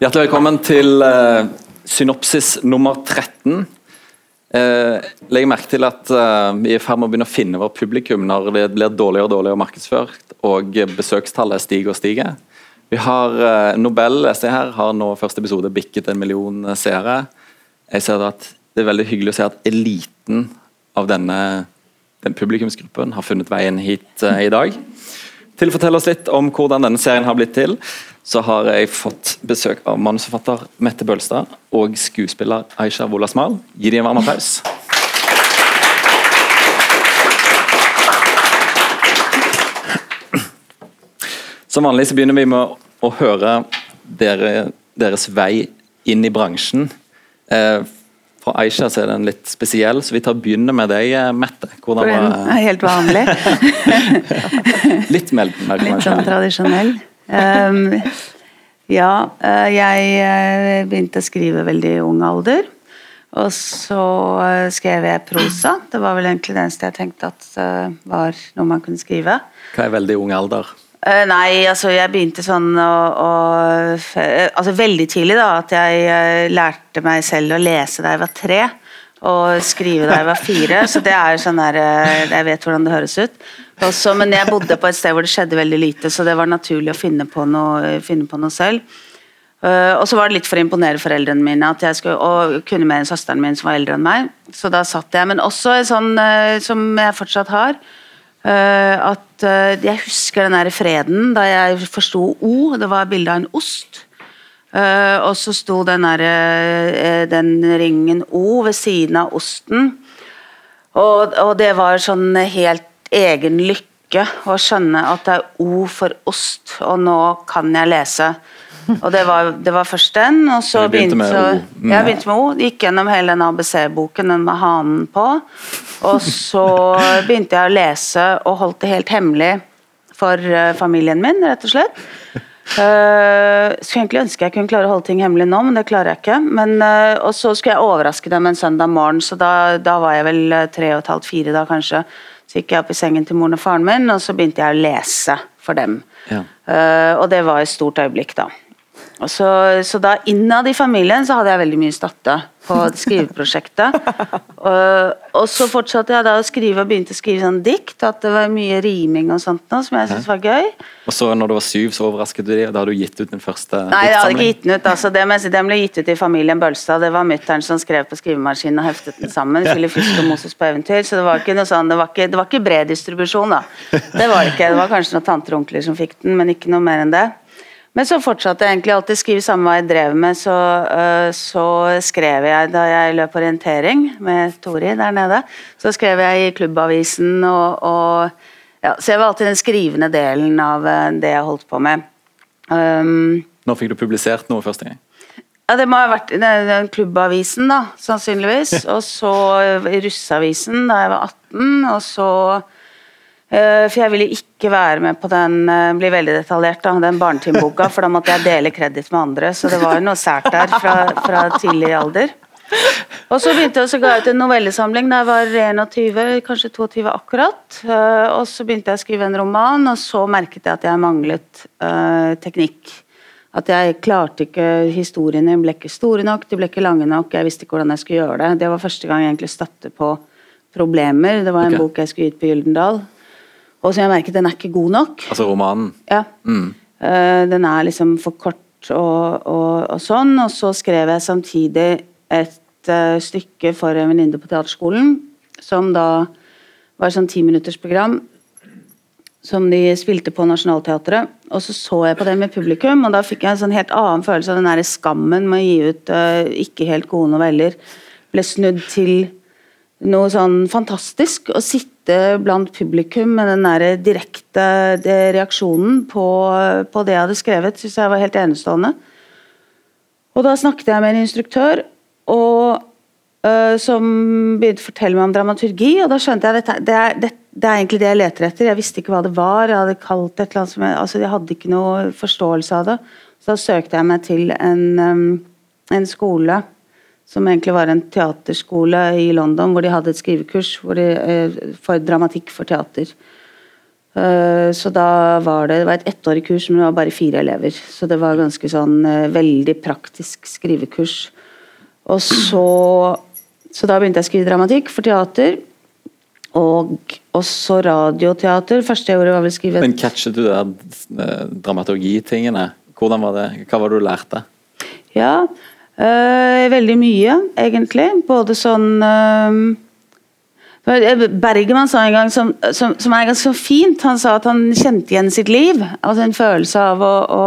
Hjertelig velkommen til uh, synopsis nummer 13. Uh, legg merke til at uh, vi er i ferd med å begynne å finne vårt publikum når det blir dårligere og dårligere markedsført og besøkstallet stiger og stiger. Vi har Nobel jeg her, har nå første episode bikket en million seere. Jeg ser at Det er veldig hyggelig å se at eliten av denne den publikumsgruppen har funnet veien hit i dag. Til å fortelle oss litt om hvordan denne serien har blitt til, så har jeg fått besøk av manusforfatter Mette Bølstad og skuespiller Aisha Wolasmal. Gi dem en varm applaus. Som vanlig så begynner vi med å høre dere, deres vei inn i bransjen. Eh, for Aisha så er den litt spesiell, så vi tar begynner med deg, eh, Mette. Hvordan var er helt vanlig. litt mer Litt sånn tradisjonell. Um, ja, eh, jeg eh, begynte å skrive veldig ung alder. Og så skrev jeg prosa. Det var vel egentlig det eneste jeg tenkte at var noe man kunne skrive. Hva er veldig ung alder? Uh, nei, altså jeg begynte sånn å, å Altså veldig tidlig, da. At jeg uh, lærte meg selv å lese da jeg var tre. Og skrive da jeg var fire. Så det er sånn der Jeg vet hvordan det høres ut. Også, men jeg bodde på et sted hvor det skjedde veldig lite, så det var naturlig å finne på noe, finne på noe selv. og så var det litt for å imponere foreldrene mine at jeg skulle, og kunne mer enn søsteren min som var eldre enn meg. Så da satt jeg. Men også sånn som jeg fortsatt har at uh, Jeg husker den der freden da jeg forsto O. Det var bilde av en ost. Uh, og så sto den, der, den ringen O ved siden av osten. Og, og, det var sånn helt egen lykke å skjønne at det er O for ost, og nå kan jeg lese. Og det var, det var først den, og så begynte, begynte, med. Mm. Jeg begynte med O, gikk gjennom hele den ABC-boken, den med hanen på. Og så begynte jeg å lese og holdt det helt hemmelig for uh, familien min, rett og slett. Uh, skulle egentlig ønske jeg kunne klare å holde ting hemmelig nå, men det klarer jeg ikke. Men, uh, og så skulle jeg overraske dem en søndag morgen, så da, da var jeg vel tre og et halvt, fire da kanskje. Så gikk jeg opp i sengen til moren og faren min, og så begynte jeg å lese for dem. Ja. Uh, og det var et stort øyeblikk, da. Så, så, da innad i familien så hadde jeg veldig mye støtte på skriveprosjektet. og, og, så fortsatte jeg da å skrive og begynte å skrive sånn dikt. At det var mye riming og sånt noe, som jeg syntes var gøy. Og så når du var syv, så overrasket du dem? Da hadde du gitt ut den første Nei, jeg hadde ikke gitt den ut. altså det, Den ble gitt ut i familien Bølstad. Det var mutter'n som skrev på skrivemaskinen og heftet den sammen. Skulle fiske Moses på eventyr. Så det var ikke noe sånn, det var ikke, det var ikke bred distribusjon, da. Det var det ikke. Det var kanskje noen tanter og onkler som fikk den, men ikke noe mer enn det. Men så fortsatte jeg egentlig alltid å skrive samme hva jeg drev med. Så, uh, så, skrev jeg da jeg løp orientering med Tori der nede. Så skrev jeg i Klubbavisen og, og ja, Så jeg var alltid den skrivende delen av uh, det jeg holdt på med. Um, Når fikk du publisert noe første gang? Ja, Det må ha vært den, den Klubbavisen, da, sannsynligvis. Og så Russeavisen da jeg var 18. Og så for jeg ville ikke være med på den eh, bli veldig detaljert da, den barnetimeboka, for da måtte jeg dele kreditt med andre. Så det var noe sært der fra, fra tidlig alder. Og så begynte jeg, å ga ut en novellesamling da jeg var 21, kanskje 22 akkurat. Eh, og så begynte jeg å skrive en roman, og så merket jeg at jeg manglet uh, teknikk. At jeg klarte ikke Historiene ble ikke store nok, de ble ikke lange nok. Jeg visste ikke hvordan jeg skulle gjøre det. Det var første gang jeg egentlig støtte på problemer. Det var en okay. bok jeg skulle ut på Gyldendal. Og som jeg merket den er ikke god nok. Altså romanen? Ja. Mm. Uh, den er liksom for kort og, og, og, sånn. Og så skrev jeg samtidig et uh, stykke for en venninne på teaterskolen, som da var sånn timinuttersprogram som de spilte på Nationaltheatret. Og så så jeg på det med publikum, og da fikk jeg en sånn helt annen følelse av den der skammen med å gi ut uh, ikke helt gode noveller. Ble snudd til noe sånn fantastisk. Å sitte sitte blant publikum med den der direkte reaksjonen på, på, det jeg hadde skrevet, syns jeg var helt enestående. Og da snakket jeg med en instruktør og, uh, som begynte å fortelle meg om dramaturgi, og da skjønte jeg at det, er, det, det, er egentlig det jeg leter etter. Jeg visste ikke hva det var. Jeg hadde kalt det et eller annet som jeg, altså jeg hadde ikke noe forståelse av det. Så da søkte jeg meg til en, um, en skole som egentlig var en teaterskole i London, hvor de hadde et skrivekurs de, eh, for dramatikk for teater. Eh, så da var det, det var et ettårig kurs, men det var bare fire elever. Så det var ganske sånn eh, veldig praktisk skrivekurs. Og så, så da begynte jeg å skrive dramatikk for teater. Og også radioteater. Første jeg gjorde, var vel å skrive Men catchet du der dramaturgitingene? Hvordan var det? Hva var det du lærte? Ja, veldig mye, egentlig. Både sånn øh, Bergemann sa en gang som, som, som, er ganske fint. Han sa at han kjente igjen sitt liv. Altså En følelse av å, å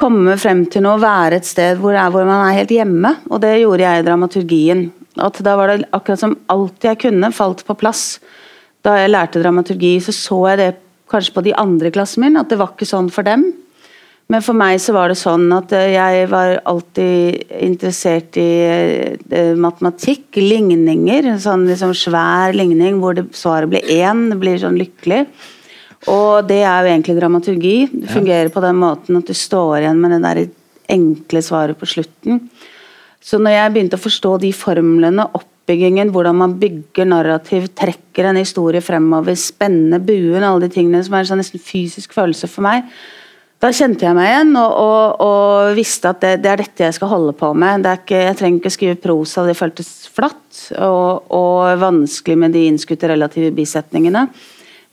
komme frem til noe, være et sted hvor, er, hvor, man er helt hjemme. Og det gjorde jeg i dramaturgien. At Da var det akkurat som alt jeg kunne, falt på plass. Da jeg lærte dramaturgi, så så jeg det kanskje på de andre klassen min, at det var ikke sånn for dem. Men for meg så var det sånn at eh, jeg var alltid interessert i eh, matematikk, ligninger. Sånn liksom svær ligning hvor det, svaret blir én, det blir sånn lykkelig. Og det er jo egentlig dramaturgi. Det fungerer på den måten at du står igjen med det der enkle svaret på slutten. Så når jeg begynte å forstå de formlene, oppbyggingen, hvordan man bygger narrativ, trekker en historie fremover, spenner buen, alle de tingene som er en sånn nesten fysisk følelse for meg, da kjente jeg meg igjen og, og, og visste at det, det, er dette jeg skal holde på med. Ikke, jeg trenger ikke skrive prosa, det føltes flatt og, og vanskelig med de innskutte relative bisetningene.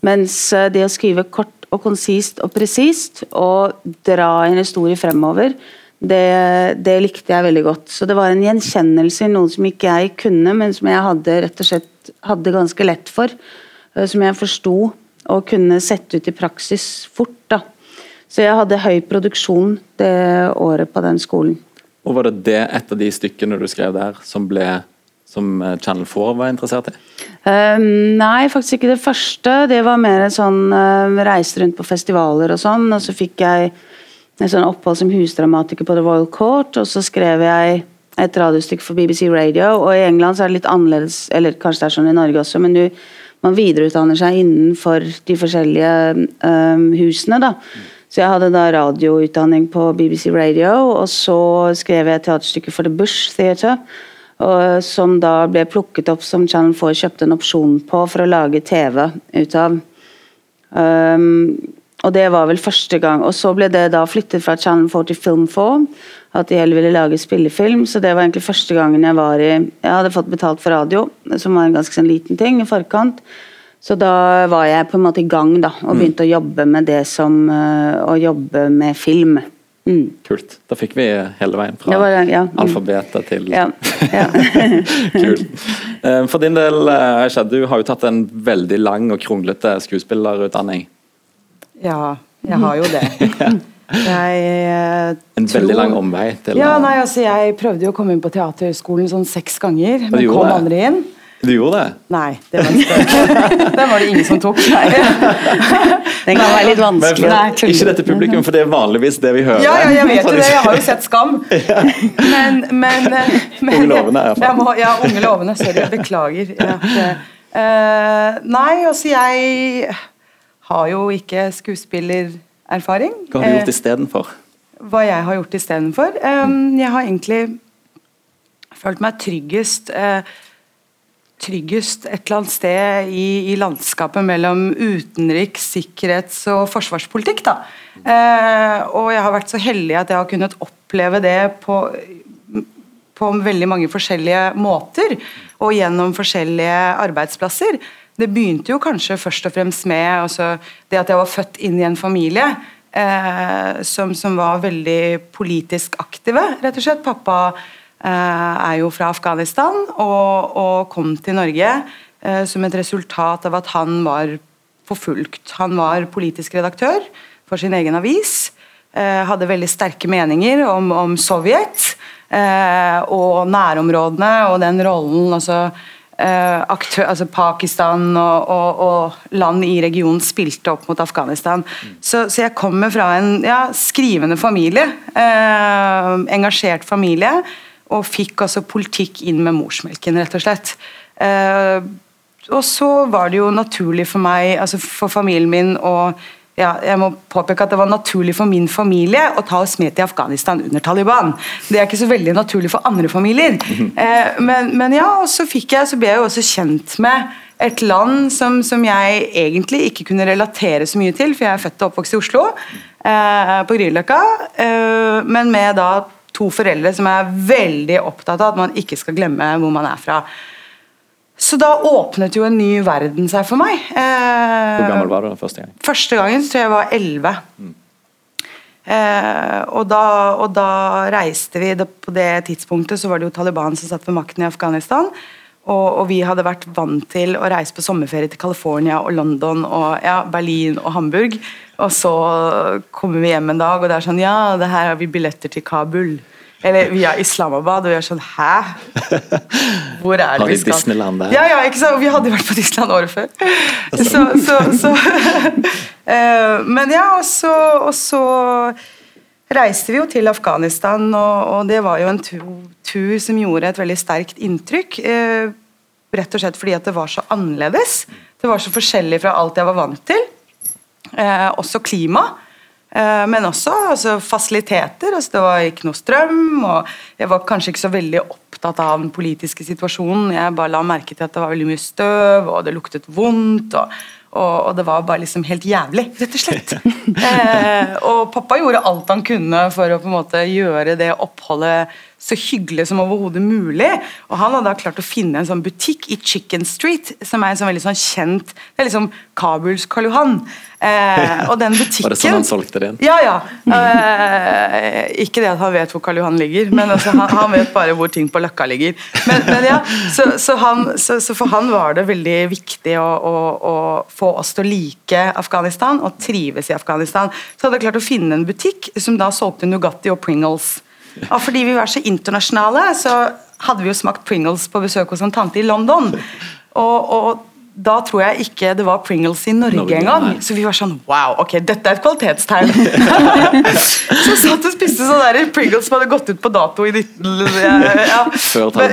Mens eh, det å skrive kort og konsist og presist og dra en historie fremover, det, det, likte jeg veldig godt. Så det var en gjenkjennelse i noe som ikke jeg kunne, men som jeg hadde rett og slett hadde ganske lett for. Eh, som jeg forsto og kunne sette ut i praksis fort. da. Så jeg hadde høy produksjon det året på den skolen. Og Var det det et av de stykkene du skrev der som, ble, som eh, Channel 4 var interessert i? Uh, nei, faktisk ikke det første. Det var mer en sånn uh, reise rundt på festivaler og sånn. Og så fikk jeg en sånn opphold som husdramatiker på The Royal Court, og så skrev jeg et radiostykke for BBC Radio. Og i England så er det litt annerledes, eller kanskje det er sånn i Norge også, men du, man videreutdanner seg innenfor de forskjellige um, husene. da. Mm. Så jeg hadde da radioutdanning på BBC Radio, og så skrev jeg teaterstykket for The Bush Theatre. Som da ble plukket opp som Channel 4 kjøpte en opsjon på for å lage TV ut av. Um, og det var vel første gang. Og så ble det da flyttet fra Channel 4 til Film 4. At de heller ville lage spillefilm. Så det var egentlig første gangen jeg var i Jeg hadde fått betalt for radio, som var en ganske sånn liten ting i forkant. Så da var jeg på en måte i gang da, og mm. begynte mm. å jobbe med det som uh, Å jobbe med film. Mm. Kult. Da fikk vi hele veien fra var, ja. mm. alfabetet til ja. ja. Kult. Eh, for din del, eh, Aisha, du har jo tatt en veldig lang og kronglete skuespillerutdanning. Ja, jeg har jo det. Jeg, en tror... veldig lang omvei til Ja, nei, altså Jeg prøvde jo å komme inn på Teaterhøgskolen sånn seks ganger, men kom aldri inn. Du gjorde det? Nei, det var en spøk. Den var det ingen som tok. Nei. Den kan være litt vanskelig. Nei, ikke dette publikum, for det er vanligvis det vi hører. Ja, ja jeg vet jo det. Jeg har jo sett Skam. Men, men, men Unge lovende, iallfall. Ja, unge lovende. Sorry, beklager. Ja, uh, nei, altså jeg har jo ikke skuespillererfaring. Hva har du gjort istedenfor? Hva jeg har gjort istedenfor? Um, jeg har egentlig følt meg tryggest uh, tryggest et eller annet sted i, i landskapet mellom utenriks-, sikkerhets- og forsvarspolitikk. Da. Eh, og jeg har vært så heldig at jeg har kunnet oppleve det på, på veldig mange forskjellige måter, og gjennom forskjellige arbeidsplasser. Det begynte jo kanskje først og fremst med altså, det at jeg var født inn i en familie eh, som, som, var veldig politisk aktive, rett og slett. Pappa er jo fra Afghanistan og, og kom til Norge eh, som et resultat av at han var forfulgt. Han var politisk redaktør for sin egen avis. Eh, hadde veldig sterke meninger om, om Sovjet og nærområdene og den rollen altså, aktør, altså Pakistan og, og, og, land i regionen spilte opp mot Afghanistan. Så, så, jeg kommer fra en ja, skrivende familie. engasjert familie og fikk altså politikk inn med morsmelken, rett og slett. Eh, og så var det jo naturlig for meg, altså for familien min og ja, jeg må påpeke at Det var naturlig for min familie å ta oss med til Afghanistan under Taliban. Det er ikke så veldig naturlig for andre familier. Eh, men, men, ja, og så, fikk jeg, så ble jeg jo også kjent med Et land som, som, jeg egentlig ikke kunne relatere så mye til, for jeg er født og oppvokst i Oslo, eh, på Grünerløkka, eh, men med da to foreldre som er veldig opptatt av at man ikke skal glemme hvor man er fra. Så da åpnet jo en ny verden seg for meg. Eh, hvor gammel var du den første gangen? Første gangen så tror jeg var elleve. Mm. Eh, og, da, og, da, reiste vi På det tidspunktet så var det jo Taliban som satt ved makten i Afghanistan. Og, og, vi hadde vært vant til å reise på sommerferie til California og London og ja, Berlin og Hamburg. Og så kommer vi hjem en dag, og det er sånn Ja, det her har vi billetter til Kabul. Eller via Islamabad, og vi er sånn Hæ? Hvor er det vi skal? Har Disneyland der? Ja, ja, ikke sant? Vi hadde vært på Disneyland året før. Så, så, så uh, Men ja, og så, og så, reiste vi jo til Afghanistan, og, og det var jo en tur, som gjorde et veldig sterkt inntrykk. Eh, rett og slett fordi at det var så annerledes. Det var så forskjellig fra alt jeg var vant til. Eh, også klima. Eh, men også altså, fasiliteter. Altså, det var ikke noe strøm. og Jeg var kanskje ikke så veldig opptatt av den politiske situasjonen. Jeg bare la merke til at det var veldig mye støv, og det luktet vondt. og, og, og det var bare liksom helt jævlig, rett og slett. eh, og pappa gjorde alt han kunne for å på en måte gjøre det oppholdet så hyggelig som overhodet mulig. Og han hadde da klart å finne en sånn butikk i Chicken Street, som er en sånn veldig sånn kjent Det er liksom Kabuls Karl Johan. Eh, og den butikken Var det sånn han solgte det inn? Ja, ja. Eh, ikke det at han vet hvor Karl Johan ligger, men altså, han, han, vet bare hvor ting på Løkka ligger. Men, men ja, så, så, han, så, så, for han var det veldig viktig å, å, å, få oss til å like Afghanistan og trives i Afghanistan. Så hadde jeg klart å finne en butikk som da solgte Nugatti og Pringles. Og fordi vi var så internasjonale, så hadde vi jo smakt Pringles på besøk hos en tante i London. Og, og da tror jeg ikke det var Pringles i Norge, Norge engang. Så vi var sånn Wow, ok, dette er et kvalitetstegn. så satt og spiste sånne der Pringles som hadde gått ut på dato i 19... Ja.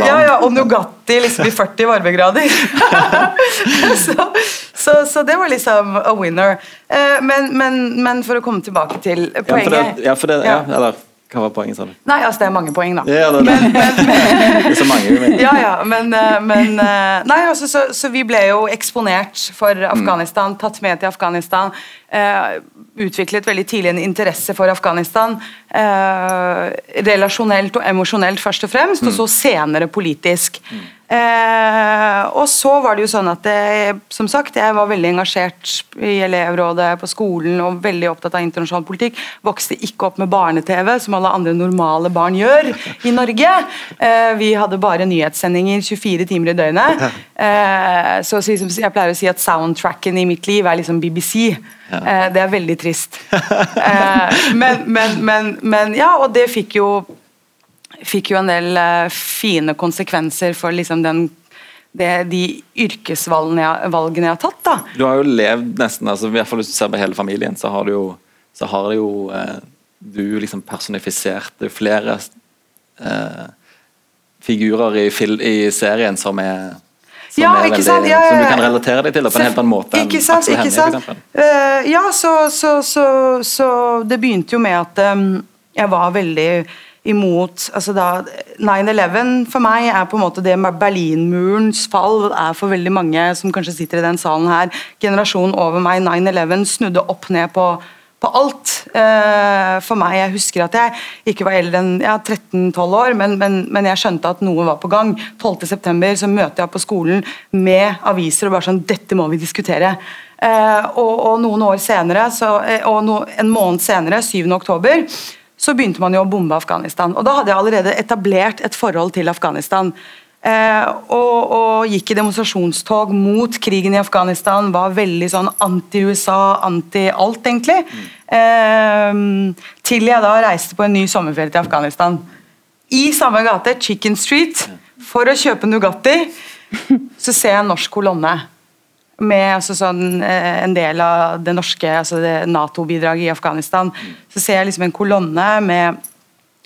Ja, ja, og Nugatti liksom i 40 varmegrader. så, så, så, det var liksom a winner. Eh, men, men, men, for å komme tilbake til poenget Ja, for det, ja, for det eller hva var poenget, sa du? Nei, altså Det er mange poeng, da. Ja, det, er men, men, det er så mange. Men. Ja, ja, men, eh, men eh, Nei, altså, så, så, vi ble jo eksponert for Afghanistan, tatt med til Afghanistan. Eh, utviklet veldig tidlig en interesse for Afghanistan. Eh, relasjonelt og emosjonelt, først og fremst, mm. og så senere politisk. Mm. Eh, og så var det jo sånn at det, som sagt, jeg var veldig engasjert i elevrådet på skolen og veldig opptatt av internasjonal politikk. Vokste ikke opp med barne-TV, som alle andre normale barn gjør i Norge. Eh, vi hadde bare nyhetssendinger 24 timer i døgnet. Eh, så jeg pleier å si at soundtracken i mitt liv er liksom BBC. Eh, det er veldig trist. Eh, men, men, men, men ja, og det fikk jo fikk jo en del uh, fine konsekvenser for liksom den det, de yrkesvalgene jeg, valgene jeg har tatt. da. Du har jo levd nesten, altså, i hvert fall hvis du ser på hele familien, så har du jo, så har jo eh, du liksom personifisert flere eh, figurer i, i, serien som er som, ja, er veldig, sant, ja, som du kan relatere deg til på en helt annen måte enn Aksel Hennie, f.eks. Uh, ja, så, så, så, så, det begynte jo med at um, jeg var veldig imot altså da 9-11 for meg er på en måte det Berlinmurens fall er for veldig mange som kanskje sitter i den salen her. Generasjonen over meg, 9-11 snudde opp ned på, på alt. eh, for meg, Jeg husker at jeg ikke var eldre enn ja, 13-12 år, men, men, men, jeg skjønte at noe var på gang. 12.9 så møter jeg på skolen med aviser og bare sånn Dette må vi diskutere. Eh, og, og, noen år senere, så, eh, og no, en måned senere, 7. så begynte man jo å bombe Afghanistan. Og Da hadde jeg allerede etablert et forhold til Afghanistan. Eh, og, og, gikk i demonstrasjonstog mot krigen i Afghanistan. Var veldig sånn anti-USA, anti-alt, egentlig. Mm. Eh, til jeg da reiste på en ny sommerferie til Afghanistan. I samme gate, Chicken Street, for å kjøpe Nugatti, så ser jeg en norsk kolonne med altså, sånn, eh, en del av det norske altså Nato-bidraget i Afghanistan, så ser jeg liksom en kolonne med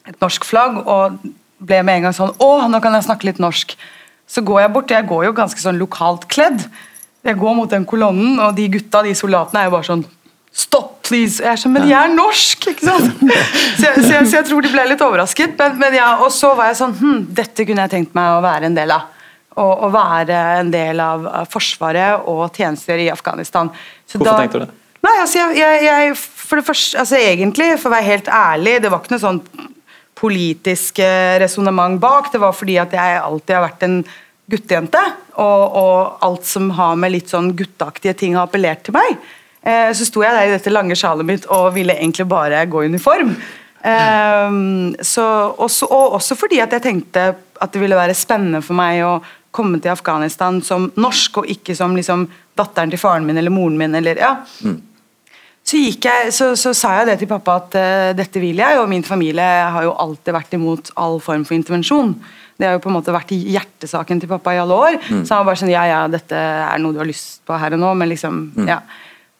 et norsk flagg, og ble med en gang sånn Å, nå kan jeg snakke litt norsk. Så går jeg bort, jeg går jo ganske sånn lokalt kledd. Jeg går mot den kolonnen, og de gutta, de soldatene, er jo bare sånn Stopp, please! Jeg er sånn, Men de er norsk! ikke sant? Så jeg, så jeg, så jeg tror de ble litt overrasket. Men, men ja, og så var jeg sånn hm, Dette kunne jeg tenkt meg å være en del av. å, å være en del av, av Forsvaret og tjenester i Afghanistan. Så Hvorfor tenkte du det? Nei, altså jeg, jeg, jeg For det første, altså egentlig, for å være helt ærlig, det var ikke noe sånn politisk eh, resonnement bak. Det var fordi at jeg alltid har vært en guttejente, og, og alt som har med litt sånn gutteaktige ting har appellert til meg. Eh, så sto jeg der i dette lange sjalet mitt og ville egentlig bare gå i uniform. Eh, så, også, og også fordi at jeg tenkte at det ville være spennende for meg å komme til Afghanistan som norsk, og ikke som liksom, datteren til faren min eller moren min. Eller, ja. Så, gikk jeg, så, så, sa jeg det til pappa at uh, dette vil jeg, og min familie har jo alltid vært imot all form for intervensjon. Det har jo på en måte vært hjertesaken til pappa i alle år. Mm. Så han var bare sånn ja ja, dette er noe du har lyst på her og nå, men liksom mm. ja.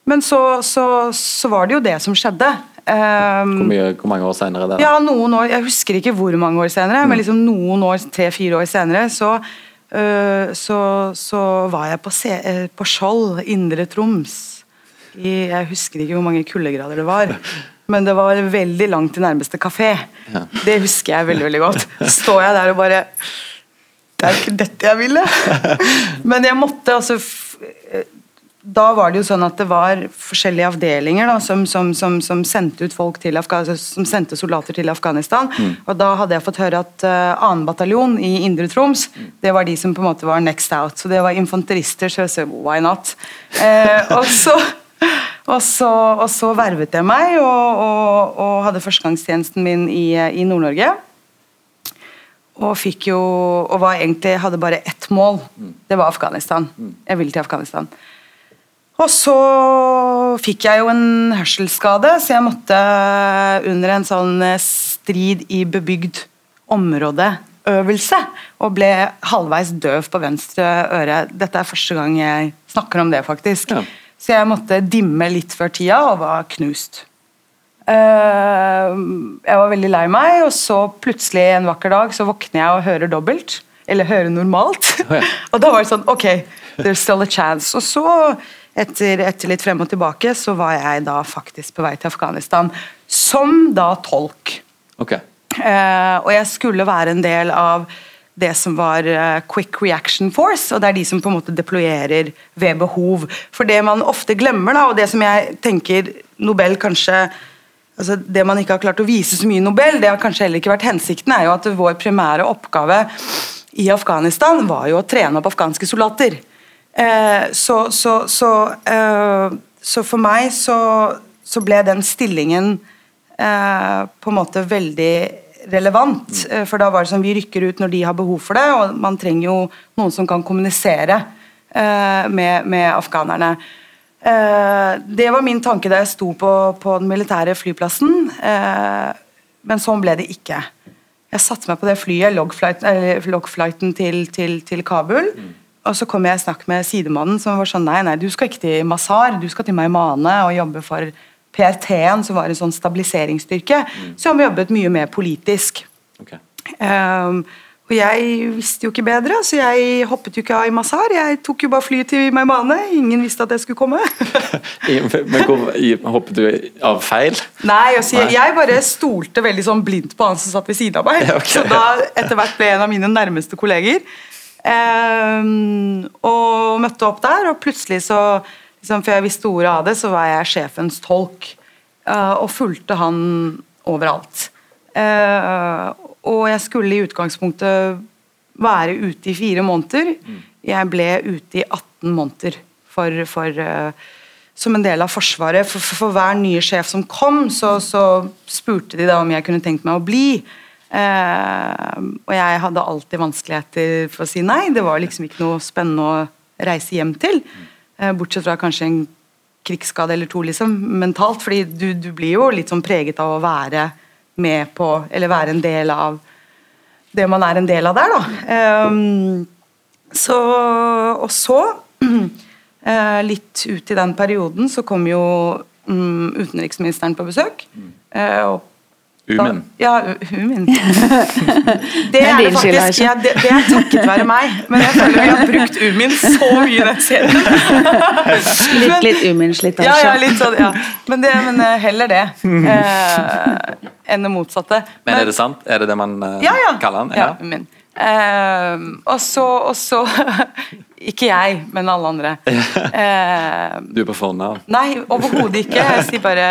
Men så, så, så, var det jo det som skjedde. Um, hvor, mye, hvor, mange år senere? Ja, noen år, Jeg husker ikke hvor mange år senere, mm. men liksom noen år, tre-fire år senere, så, uh, så, var jeg på, se, på Skjold, Indre Troms. I, jeg husker ikke hvor mange kuldegrader det var. Men det var veldig langt til nærmeste kafé. Ja. Det husker jeg veldig veldig godt. Så står jeg der og bare Det er ikke dette jeg ville! Men jeg måtte altså da var det jo sånn at det var forskjellige avdelinger da, som, som, som, som, sendte ut folk til som sendte soldater til Afghanistan. Mm. Og da hadde jeg fått høre at uh, 2. bataljon i Indre Troms mm. det var de som på en måte var next out. Så det var infanterister, så jeg sa why not? Eh, og så og så, og så, vervet jeg meg og, og, og hadde førstegangstjenesten min i, i Nord-Norge. Og fikk jo Og var egentlig, hadde bare ett mål. Det var Afghanistan. Jeg ville til Afghanistan. Og så fikk jeg jo en hørselsskade, så jeg måtte under en sånn strid i bebygd område-øvelse og ble halvveis døv på venstre øre. Dette er første gang jeg snakker om det, faktisk. Ja. Så jeg måtte dimme litt før tida og var knust. Uh, jeg var veldig lei meg, og så plutselig en vakker dag så våkner jeg og hører dobbelt. Eller hører normalt. Oh, ja. og da var det sånn Ok, there's still a chance. Og så, etter, etter, litt frem og tilbake, så var jeg da faktisk på vei til Afghanistan. Som da tolk. Okay. Uh, og jeg skulle være en del av det som var uh, Quick Reaction Force, og det er de som på en måte deployerer ved behov. For det man ofte glemmer, da, og det som jeg tenker Nobel kanskje altså Det man ikke har klart å vise så mye i Nobel, det har kanskje heller ikke vært hensikten, er jo at vår primære oppgave i Afghanistan var jo å trene opp afghanske soldater. Uh, så, så, så, eh, så, for meg så, ble den stillingen på en måte veldig relevant. Mm. For da var det sånn vi rykker ut når de har behov for det, og man trenger jo noen som kan kommunisere uh, med, med, afghanerne. Det var min tanke da jeg sto på, på den militære flyplassen, men sånn ble det ikke. Jeg satte meg på det flyet, logflighten til, til, til Kabul. Mm. Og så kom jeg i snakk med sidemannen som var sånn Nei, nei, du skal ikke til Mazar, du skal til Maimane og jobbe for PRT-en, som var en sånn stabiliseringsstyrke, mm. som jobbet mye mer politisk. Okay. Um, og jeg visste jo ikke bedre, så jeg hoppet jo ikke av i Mazar. Jeg tok jo bare flyet til Maimane. Ingen visste at jeg skulle komme. Men hvor, Hoppet du av feil? Nei, altså, Nei. Jeg, bare stolte veldig sånn blindt på han som satt ved siden av meg. Okay. Så da etter hvert ble en av mine nærmeste kolleger. Um, og møtte opp der, og plutselig så liksom, For jeg visste ordet av det, så var jeg sjefens tolk. Uh, og fulgte han overalt. Uh, og jeg skulle i utgangspunktet være ute i fire måneder. Jeg ble ute i 18 måneder for, for uh, som en del av Forsvaret. For, for, for, hver nye sjef som kom, så, så, spurte de da om jeg kunne tenkt meg å bli. Uh, og jeg hadde alltid vanskeligheter for å si nei. Det var liksom ikke noe spennende å reise hjem til. Eh, bortsett fra kanskje en krigsskade eller to, liksom, mentalt. fordi du, du, blir jo litt sånn preget av å være med på, eller være en del av det man er en del av der, da. Um, så, og så, litt ut i den perioden, så kom jo um, utenriksministeren på besøk. Uh, og Umin. ja, Umin. Det er det faktisk. Ja, det, det, er takket være meg. Men jeg føler vi har brukt Umin så mye i den serien. litt, litt Umin-slitasje. Ja, ja, litt sånn, ja. Men, det, men eh, heller det eh, enn det motsatte. Men, men, er det sant? Er det det man eh, ja, ja. kaller den? Ja, Umin. Eh, og så, og så Ikke jeg, men alle andre. Eh, Du er på fornavn? nei, overhodet ikke. Jeg sier bare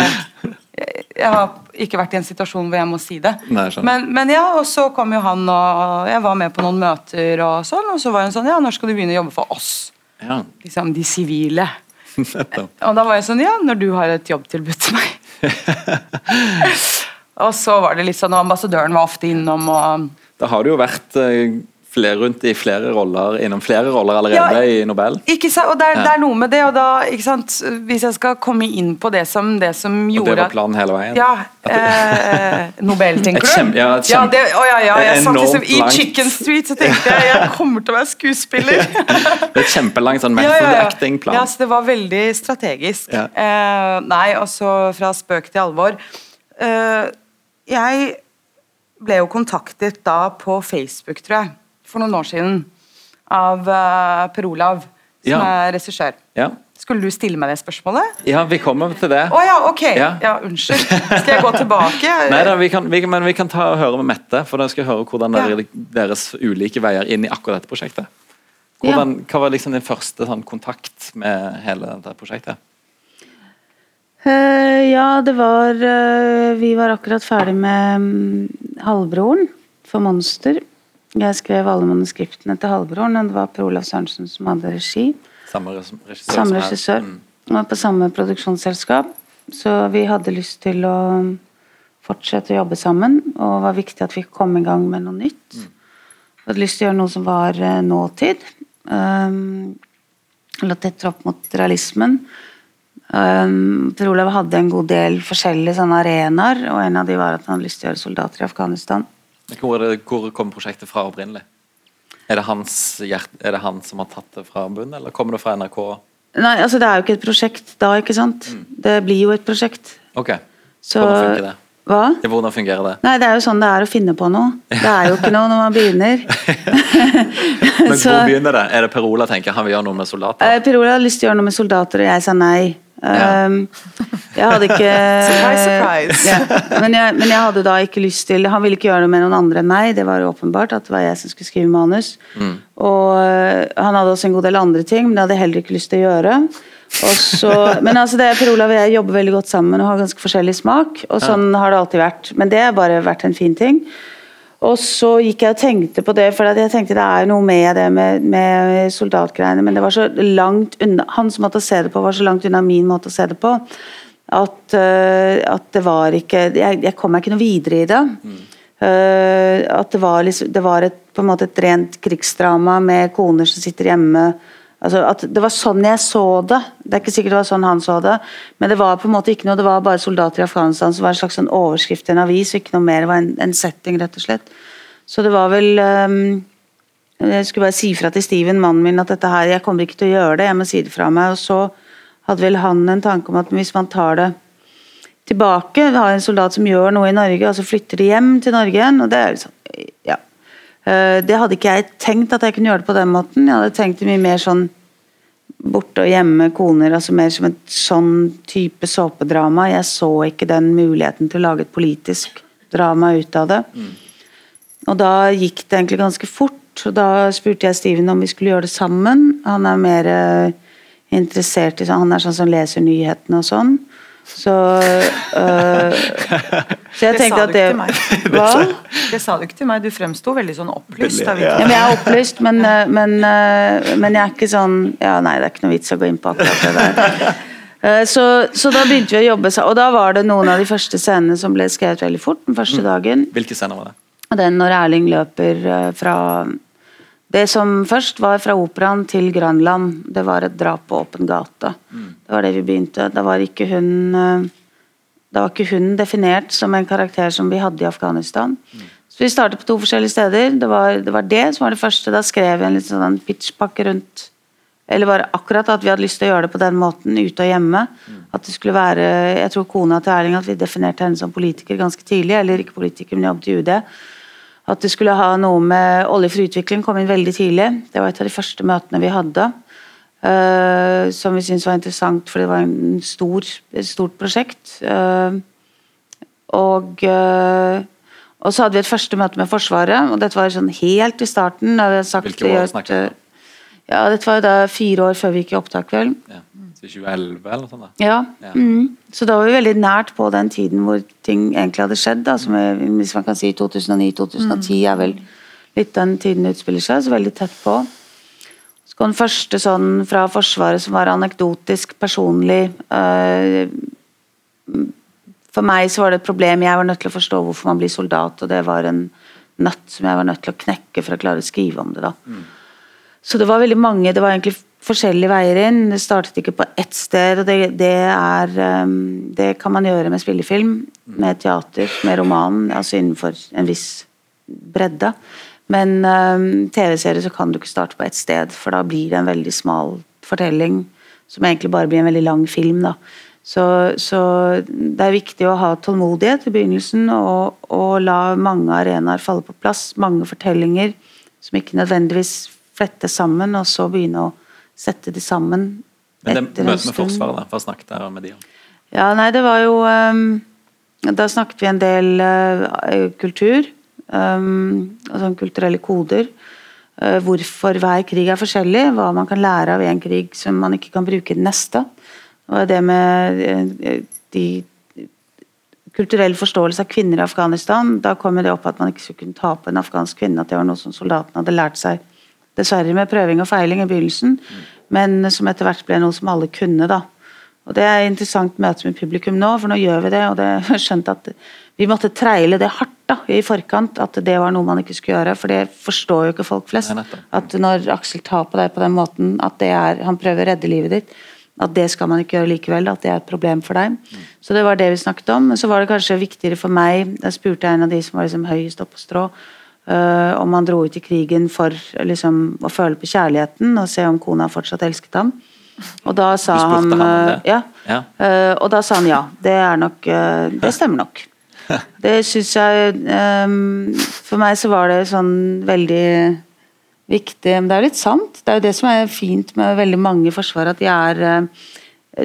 Jeg har ikke vært i en situasjon hvor jeg må si det. Nei, men, men ja, og så kom jo han, og jeg var med på noen møter, og sånn, og så var hun sånn Ja, når skal du begynne å jobbe for oss? Ja, Liksom de sivile. Og da var jeg sånn Ja, når du har et jobbtilbud til meg. og så var det litt sånn, og ambassadøren var ofte innom, og Da har det jo vært eh, flere rundt i flere roller innom flere roller allerede Ja. i Nobel. Ikke sant? Og det er, Ja. det er noe med det, og da, ikke sant Hvis jeg skal komme inn på det som, det som Og gjorde det var planen hele veien. Ja. Eh, Nobel, tenker du? Kjem, ja, kjem, kjempe- det, å, ja, ja, jeg satt liksom I. Chicken Street så tenkte jeg jeg kommer til å være skuespiller. Det er et kjempelang sånn Ja, method ja, ja. acting-plan. Ja, så det var veldig strategisk. Ja. Eh, nei, og så fra spøk til alvor. Eh, jeg ble jo kontaktet da på Facebook, tror jeg, for noen år siden, av uh, Per Olav, som Ja. er regissør. Ja. Skulle du stille meg det spørsmålet? ja, vi kommer til det. Å ja, ok. Ja. Ja. unnskyld. Skal jeg gå tilbake? Nei da, vi kan, vi, men vi kan ta og høre med Mette, for da skal jeg høre hvordan Ja. deres ulike veier inn i akkurat dette prosjektet. Hvordan, Hva var liksom din første sånn, kontakt med hele dette prosjektet? Uh, ja, det var uh, Vi var akkurat ferdig med um, Halvbroren for Monster. Jeg skrev alle manuskriptene til Halvbroren, og det var Per Olav Sørensen som hadde regi. Samme regissør? Samme regissør. Mm. Og på samme produksjonsselskap. Så vi hadde lyst til å fortsette å jobbe sammen, og det var viktig at vi kom i gang med noe nytt. Vi hadde lyst til å gjøre noe som var eh, nåtid. Um, eller tettere opp mot realismen. Um, per Olav hadde en god del forskjellige sånne arenaer, og en av de var at han hadde lyst til å gjøre soldater i Afghanistan. Hvor, det, hvor kom prosjektet fra opprinnelig? Er det, hans hjert, er det han som har tatt det fra bunnen, eller kommer det fra NRK? Nei, altså det er jo ikke et prosjekt da, ikke sant? Det blir jo et prosjekt. Ok, Så Hvordan funker det? Hva? Hvordan fungerer det? Nei, det er jo sånn det er å finne på noe. Det er jo ikke noe når man begynner. Men Hvor begynner det? Er det Per Ola tenker han vil gjøre noe med soldater? Perola Per Ola hadde lyst til å gjøre noe med soldater, og jeg sa nei. Um, jeg hadde ikke Surprise, surprise. Ja, men, jeg, men jeg hadde da ikke lyst til Han ville ikke gjøre det med noen andre enn meg, det var åpenbart at det var jeg som skulle skrive manus. Og øh, han hadde også en god del andre ting, men det hadde jeg heller ikke lyst til å gjøre. Så, men altså det, Per Olav og jeg jobber veldig godt sammen og har ganske forskjellig smak, og sånn har det alltid vært. Men det har bare vært en fin ting. Og så gikk jeg og tenkte på det, for jeg tenkte det er noe med det med, med soldatgreiene, men det var så langt unna Hans måte å se det på var så langt unna min måte å se det på. At, uh, at det var ikke Jeg, jeg kom meg ikke noe videre i det. Øh, at det var, liksom, det var et, på en måte et rent krigsdrama med koner som sitter hjemme. Altså at Det var sånn jeg så det. Det er ikke sikkert det var sånn han så det. Men det var på en måte ikke noe, det var bare soldater i Afghanistan som var en slags sånn overskrift i en avis, ikke noe mer. Det var en, en setting, rett og slett. Så det var vel um, Jeg skulle bare si fra til Steven, mannen min, at dette her, jeg kommer ikke til å gjøre det, jeg må si det fra meg. Og så hadde vel han en tanke om at hvis man tar det tilbake, har en soldat som gjør noe i Norge, og så flytter de hjem til Norge igjen, og det er liksom Ja. Eh, Det hadde ikke jeg tenkt at jeg kunne gjøre det på den måten. Jeg hadde tenkt mye mer sånn borte og hjemme koner, altså mer som et sånn type såpedrama. Jeg så ikke den muligheten til å lage et politisk drama ut av det. Og da gikk det egentlig ganske fort. og Da spurte jeg Steven om vi skulle gjøre det sammen. Han er mer eh, interessert i sånn, han er sånn som leser nyhetene og sånn. Så, øh, så jeg Det tenkte sa at du det ikke til meg. Hva? Det sa du ikke til meg. Du fremsto veldig sånn opplyst. Ja, men jeg er opplyst, men, eh, men, eh, men jeg er ikke sånn Ja, nei, det er ikke noe vits å gå inn på akkurat det der. Eh, Så, så da begynte vi å jobbe sammen, og da var det noen av de første scenene som ble skrevet veldig fort den første dagen. Hvilke scener var det? Den når Erling løper fra Det som først var fra operaen til Grønland, det var et drap på åpen gate. Det var det vi begynte. Da var ikke hun eh, Da var ikke hun definert som en karakter som vi hadde i Afghanistan. Så vi startet på to forskjellige steder. Det var det, var det som var det første. Da skrev vi en litt sånn pitchpakke rundt eller bare akkurat at vi hadde lyst til å gjøre det på den måten, ute og hjemme. At det skulle være Jeg tror kona til Erling at vi definerte henne som politiker ganske tidlig. Eller ikke politiker, men jobbet i UD. At det skulle ha noe med Olje for utvikling kom inn veldig tidlig. Det var et av de første møtene vi hadde. Uh, som vi syntes var interessant, for det var en stor, et stort prosjekt. Uh, og, uh, Og så hadde vi et første møte med Forsvaret, og dette var sånn helt i starten. Da vi hadde sagt Hvilke år snakket vi om? Ja, dette var jo da fire år før vi gikk i opptak, vel. Ja. Så 2011 eller noe sånt? da? Ja. Ja. Mm. Så da var vi veldig nært på den tiden hvor ting egentlig hadde skjedd. Da, som er, hvis man kan si 2009-2010 er vel litt den tiden det utspiller seg, så veldig tett på. Så kom den første sånn fra Forsvaret som var anekdotisk, personlig. eh, for meg så var det et problem, jeg var nødt til å forstå hvorfor man blir soldat, og det var en nøtt som jeg var nødt til å knekke for å klare å skrive om det. da. Så det var veldig mange, det var egentlig forskjellige veier inn. Det startet ikke på ett sted, og det, det er um, Det kan man gjøre med spillefilm, med teater, med roman, altså innenfor en viss bredde. Men um, TV-serie så kan du ikke starte på ett sted, for da blir det en veldig smal fortelling som egentlig bare blir en veldig lang film. da. Så, så det er viktig å ha tålmodighet i begynnelsen og, og la mange arenaer falle på plass. Mange fortellinger som ikke nødvendigvis flettes sammen, og så begynne å sette de sammen. Men det etter en møtet med. Forsvaret, da, hva snakket dere med de om? Ja, nei, det var jo um, Da snakket vi en del uh, kultur. Um, altså kulturelle koder. Uh, hvorfor hver krig er forskjellig. Hva man kan lære av en krig som man ikke kan bruke i den neste. Og det med uh, de kulturell forståelse av kvinner i Afghanistan. Da kom det opp at man ikke skulle kunne ta på en afghansk kvinne. At det var noe som soldatene hadde lært seg. Dessverre med prøving og feiling i begynnelsen, men som etter hvert ble noe som alle kunne. da. Og Det er interessant møte med publikum nå, for nå gjør vi det. og det har skjønt at Vi måtte treile det hardt da, i forkant, at det var noe man ikke skulle gjøre. For det forstår jo ikke folk flest. At når Aksel tar på deg på den måten, at det er, han prøver å redde livet ditt, at det skal man ikke gjøre likevel. At det er et problem for deg. Så det var det vi snakket om. Men så var det kanskje viktigere for meg, da spurte jeg en av de som var liksom høyest oppe på strå, øh, om han dro ut i krigen for liksom, å føle på kjærligheten og se om kona fortsatt elsket ham. Og da sa han, han øh. Ja. Ja. Øh, og da sa han ja. Det er nok Det stemmer nok. Det syns jeg For meg så var det sånn veldig viktig Men det er jo litt sant. Det er jo det som er fint med veldig mange i Forsvaret, at de er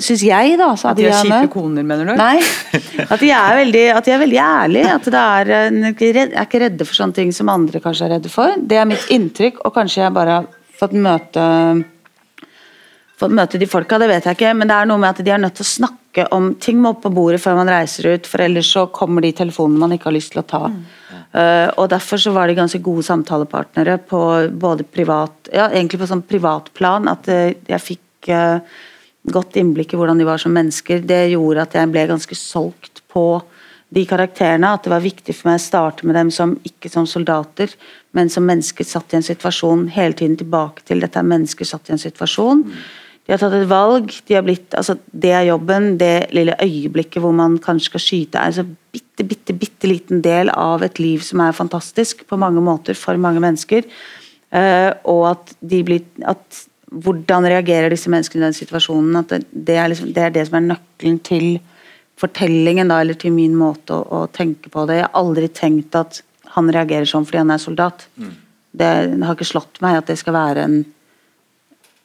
Syns jeg, da. At de er kjipe koner, mener du? Nei. At de er veldig, at de er veldig ærlige. At de er, er ikke redde for sånne ting som andre kanskje er redde for. Det er mitt inntrykk, og kanskje jeg bare har fått møte fått møte de folka, det vet jeg ikke, men det er noe med at de er nødt til å snakke om ting må opp på bordet før man reiser ut, for ellers så kommer de telefonene man ikke har lyst til å ta. Eh, og Derfor så var de ganske gode samtalepartnere på både privat Ja, egentlig på sånn privatplan, at eh, jeg fikk eh, godt innblikk i hvordan de var som mennesker. Det gjorde at jeg ble ganske solgt på de karakterene. At det var viktig for meg å starte med dem som ikke som soldater, men som mennesker satt i en situasjon. Hele tiden tilbake til dette er mennesker satt i en situasjon. De har tatt et valg. de har blitt, altså Det er jobben. Det lille øyeblikket hvor man kanskje skal skyte, er en så bitte, bitte, bitte liten del av et liv som er fantastisk på mange måter for mange mennesker. Eh, og at de blir at Hvordan reagerer disse menneskene i den situasjonen? at Det, det, er, liksom, det er det som er nøkkelen til fortellingen, da, eller til min måte å, å tenke på det. Jeg har aldri tenkt at han reagerer sånn fordi han er soldat. Det, det har ikke slått meg at det skal være en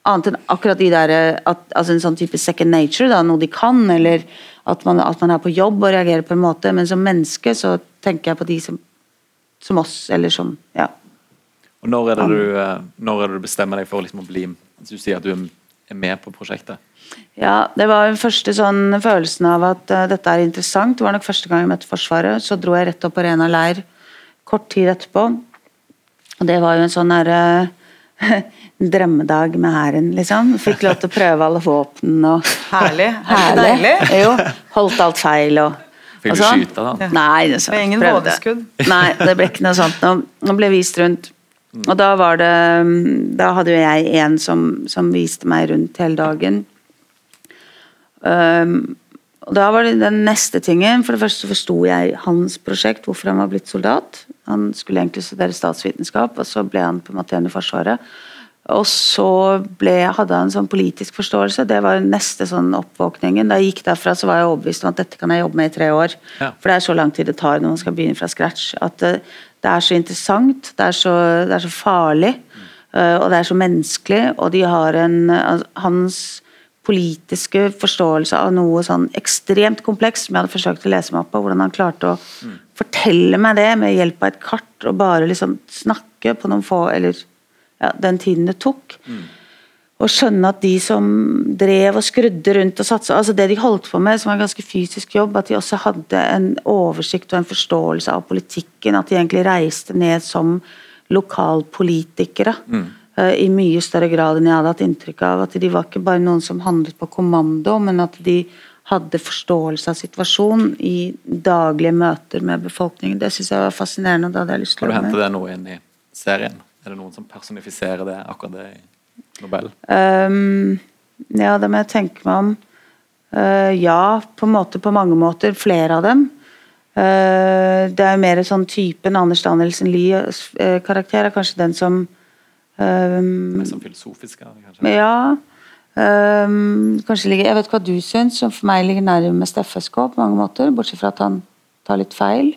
Annet enn akkurat de der at, altså En sånn type second nature, da, noe de kan, eller at man, at man er på jobb og reagerer på en måte. Men som menneske så tenker jeg på de som, som oss, eller som Ja. Når er det du, eh, når er det du bestemmer deg for liksom å bli Du sier at du er med på prosjektet. Ja, det var den første sånn følelsen av at uh, dette er interessant. Det var nok første gang jeg møtte Forsvaret. Så dro jeg rett opp på Rena leir kort tid etterpå. Og det var jo en sånn derre drømmedag med hæren, liksom. Fikk lov til å prøve alle våpnene og Herlig. Er Herlig. deilig? Jo. Holdt alt feil og Fikk du sånn. skyte, da? Nei, det, Det ble ingen vådeskudd. Nei, det ble ikke noe sånt. Nå ble vist rundt. Og da var det Da hadde jo jeg en som, som viste meg rundt hele dagen. Um, og da var det den neste tingen. For det første forsto jeg hans prosjekt, hvorfor han var blitt soldat. Han skulle egentlig studere statsvitenskap, og så ble han på en måte igjen i Forsvaret. Og så ble, hadde han en sånn politisk forståelse. Det var neste sånn oppvåkningen. Da jeg gikk derfra, så var jeg overbevist om at dette kan jeg jobbe med i tre år. Ja. For det er så lang tid det tar når man skal begynne fra scratch. At det, er så interessant, det er så, det er så farlig, øh, og det er så menneskelig. Og de har en Hans politiske forståelse av noe sånn ekstremt komplekst, som jeg hadde forsøkt å lese meg opp på. Hvordan han klarte å mm. fortelle meg det med hjelp av et kart, og bare liksom snakke på noen få Eller ja, den tiden det tok. Mm. Og skjønne at de som drev og skrudde rundt og satsa altså Det de holdt på med, som var en ganske fysisk jobb, at de også hadde en oversikt og en forståelse av politikken. At de egentlig reiste ned som lokalpolitikere. Mm. uh, i mye større grad enn jeg hadde hatt inntrykk av. At de var ikke bare noen som handlet på kommando, men at de hadde forståelse av situasjonen i daglige møter med befolkningen. Det syns jeg var fascinerende. og det hadde jeg lyst til å Har du hentet det nå inn i serien? Er det noen som personifiserer det, akkurat det Nobel? Um, ja, det må jeg tenke meg om. Uh, ja, på måte på mange måter. Flere av dem. Uh, det er mer sånn typen Anders Danielsen Lie-karakter er kanskje den som Um, Mer sånn filosofiske, kanskje? Ja. Um, kanskje ligger, Jeg vet hva du syns, som for meg ligger nærmest FSK på mange måter, bortsett fra at han tar litt feil.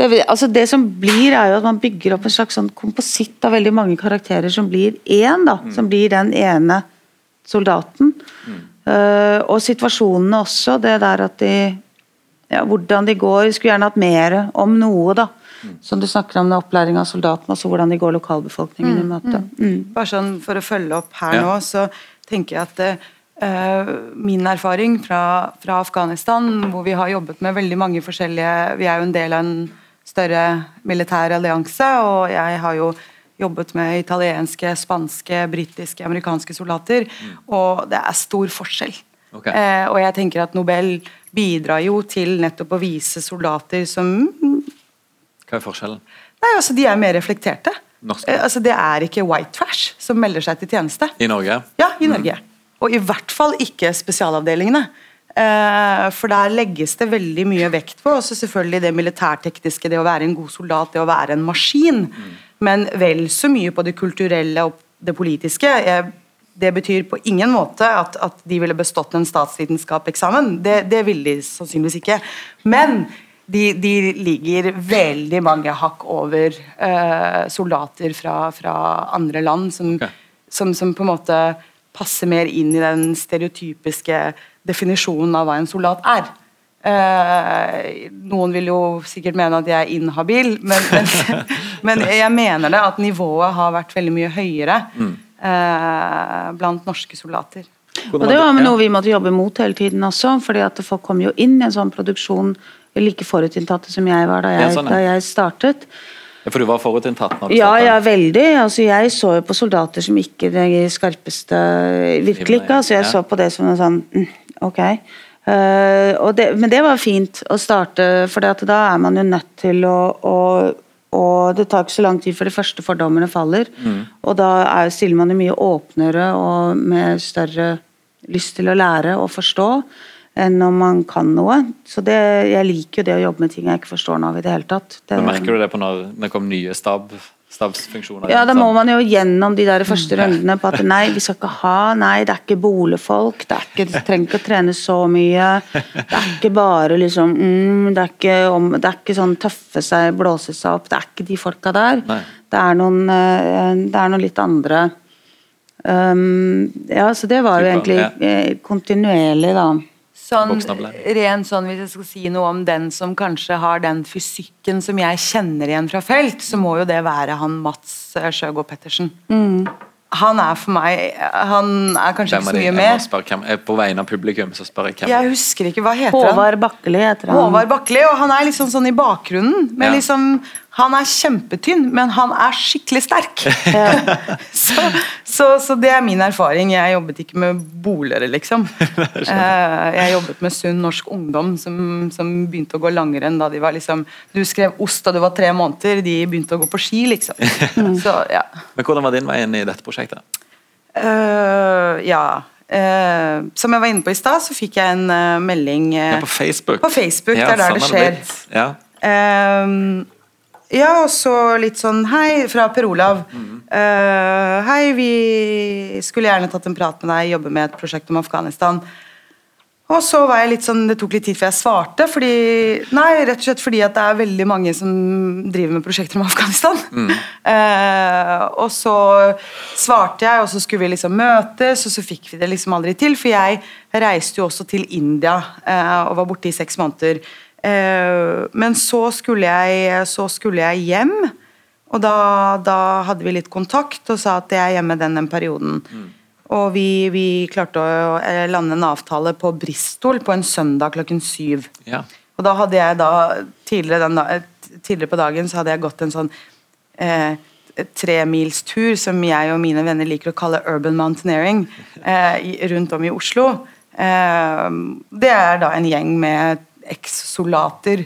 Det, altså det som blir, er jo at man bygger opp en slags sånn kompositt av veldig mange karakterer som blir én, da. Mm. Som blir den ene soldaten. Mm. Uh, og situasjonene også. Det der at de ja, Hvordan de går. Skulle gjerne hatt mer om noe, da. Som du snakker om opplæring av soldatene, altså hvordan de går lokalbefolkningen mm, i møte. Mm. mm. Bare sånn For å følge opp her ja. nå, så tenker jeg at uh, min erfaring fra, fra, Afghanistan, hvor vi har jobbet med veldig mange forskjellige Vi er jo en del av en større militær allianse, og jeg har jo jobbet med italienske, spanske, britiske, amerikanske soldater, mm. og det er stor forskjell. Okay. Eh, og jeg tenker at Nobel bidrar jo til nettopp å vise soldater som hva er forskjellen? Nei, altså De er mer reflekterte. Norske. Eh, altså Det er ikke white trash som melder seg til tjeneste. I Norge? Ja, i Norge. Mm. Og i hvert fall ikke spesialavdelingene. Eh, for der legges det veldig mye vekt på også selvfølgelig det militærtekniske, det å være en god soldat, det å være en maskin. Men vel så mye på det kulturelle og det politiske. Det betyr på ingen måte at, at de ville bestått en statsvitenskap-eksamen. Det, det ville de sannsynligvis ikke. Men de, de, ligger veldig mange hakk over eh, soldater fra, fra, andre land, som, okay. som, som, på en måte passer mer inn i den stereotypiske definisjonen av hva en soldat er. Eh, noen vil jo sikkert mene at jeg er inhabil, men, men, men, jeg mener det at nivået har vært veldig mye høyere mm. uh, blant norske soldater. Og Det var noe vi måtte jobbe mot hele tiden også, fordi at folk kom jo inn i en sånn produksjon like forutinntatte som jeg var da jeg, sånn, ja. da jeg startet. Ja, For du var forutinntatt? Ja, ja, veldig. Altså, jeg så jo på soldater som ikke de skarpeste Virkelig ikke. Altså, jeg så på det som en sånn mm, Ok. Uh, det, men det var fint å starte, for da er man jo nødt til å, å og det tar ikke så lang tid før de første fordommene faller. Mm. Og da er, stiller man jo mye åpnere og med større lyst til å lære og forstå enn om man kan noe. Så det, Jeg liker jo det å jobbe med ting jeg ikke forstår nå i det hele tatt. Det, merker du det på når det kom nye stab, stabsfunksjoner? Ja, da må man jo gjennom de der første rundene på at nei, vi skal ikke ha, nei, det er ikke boligfolk, det er ikke, du trenger ikke å trene så mye. Det er ikke bare liksom mm, det, er ikke om, det er ikke sånn tøffe seg, blåse seg opp, det er ikke de folka der. Det er, noen, eh, det er noen litt andre um, Ja, så det var jo egentlig eh, kontinuerlig, da. Sånn, ren sånn, Hvis jeg skal si noe om den som kanskje har den fysikken som jeg kjenner igjen fra felt, så må jo det være han Mats eh, Sjøgaard Pettersen. Mm han er for meg Han er kanskje ikke så mye med. Hvem, på vegne av publikum så spør jeg hvem. Jeg husker ikke hva heter Håvard han. Håvard Bakkeli heter han. Håvard Bakkeli, og Han er liksom sånn i bakgrunnen. Men ja. liksom, Han er kjempetynn, men han er skikkelig sterk. så, så, så, det er min erfaring. Jeg jobbet ikke med bolere, liksom. Eh, jeg jobbet med sunn norsk ungdom som, som, begynte å gå langrenn da de var liksom Du skrev ost da du var tre måneder, de begynte å gå på ski, liksom. Så, ja. Men hvordan var din vei inn i dette prosjektet? Uh, ja. Uh, som jeg var inne på i stad, så fikk jeg en uh, melding ja, På Facebook? På Facebook, ja, Det er der det skjer. Ja. Ja, og så litt sånn Hei, fra Per Olav. Mm. hei, vi skulle gjerne tatt en prat med deg, jobbe med et prosjekt om Afghanistan. Og så var jeg litt sånn, Det tok litt tid før jeg svarte. fordi, Nei, rett og slett fordi at det er veldig mange som driver med prosjekter om Afghanistan. Eh, og så svarte jeg, og så skulle vi liksom møtes, og så fikk vi det liksom aldri til. For jeg reiste jo også til India eh, og var borte i seks måneder. Eh, men så skulle, jeg, så skulle jeg hjem, og da, da hadde vi litt kontakt og sa at jeg er hjemme den, den perioden. Og vi, vi klarte å eh, lande en avtale på Bristol på en søndag klokken syv. Ja. Og da hadde jeg da, tidligere, den, eh, tidligere på dagen så hadde jeg gått en sånn eh, tremilstur som jeg og mine venner liker å kalle urban mountaineering, eh, rundt om i Oslo. Eh, det er da en gjeng med eks-soldater.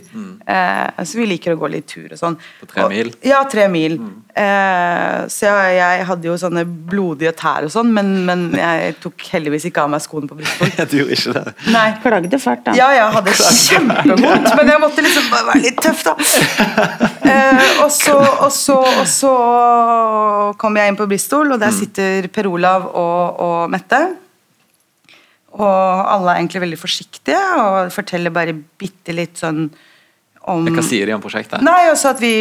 Eh, så vi liker å gå litt tur og sånn. På tre Og- mil? Ja, tre mil. Eh, så jeg, jeg hadde jo sånne blodige tær og sånn, men, men jeg tok heldigvis ikke av meg skoene på Bristol. Du gjorde ikke det? Nei. Klagde fælt, da. Ja, jeg hadde kjempevondt, men jeg måtte liksom bare være litt tøff, da. Eh, og, så, og, så, og så kom jeg inn på Bristol, og der sitter Per Olav og, og Mette. Og alle er egentlig veldig forsiktige og forteller bare bitte litt sånn om Hva sier de om prosjektet? Nei, også at vi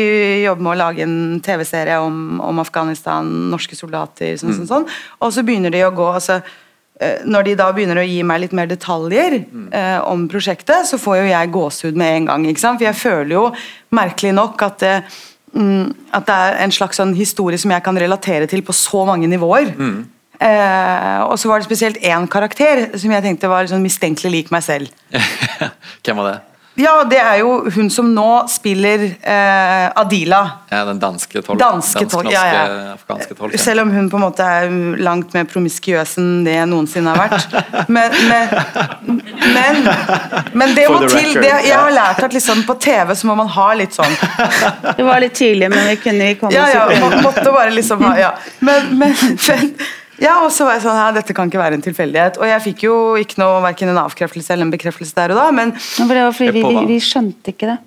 jobber med å lage en TV-serie om, om Afghanistan, norske soldater, sånn, sånn, sånn. Og så begynner de å gå altså, eh, Når de da begynner å gi meg litt mer detaljer eh, om prosjektet, så får jo jeg gåsehud med en gang. ikke sant? For jeg føler jo merkelig nok at det, mm, at det er en slags sånn historie som jeg kan relatere til på så mange nivåer. Eh, og så var det spesielt én karakter som jeg tenkte var sånn mistenkelig lik meg selv. Hvem var det? Ja, det er jo hun som nå spiller eh, Adila. Ja, den danske tolken. Danske tolk, ja, ja. afghanske tolken. Selv om hun på en måte er langt mer promiskuøs enn det jeg noensinne har vært. Men, men, men, men det må til. Det, jeg har lært at liksom på TV så må man ha litt sånn Det var litt tidlig, men vi kunne vi komme Ja, oss ja, opp igjen. måtte bare liksom ha ja. Men, men, men ja, og så var jeg sånn, ja, dette kan ikke være en tilfeldighet. Og jeg fikk jo ikke noe, hverken en avkreftelse eller en bekreftelse der og da, men Men for det var fordi vi, vi, vi skjønte ikke det.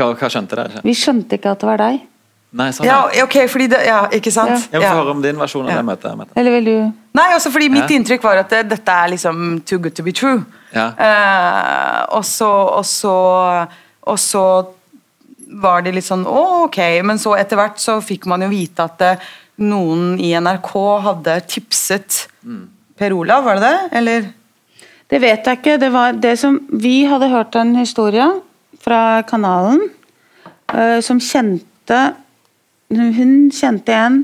Hva, hva skjønte dere? Vi skjønte ikke at det var deg. Nei, sånn, ja, ja. ok, fordi det, ja, ikke sant? Jeg vil Ja. få høre om din versjon av Ja. det møtet. Mette. Eller vil du Nei, også fordi mitt Ja. inntrykk var at det, dette er liksom too good to be true. Ja. Eh, og så og så og så var det litt sånn å, ok, men så etter hvert så fikk man jo vite at eh, noen i NRK hadde tipset Per Olav, var det det? Eller? Det vet jeg ikke. Det var det som Vi hadde hørt en historie fra kanalen uh, som kjente Hun kjente en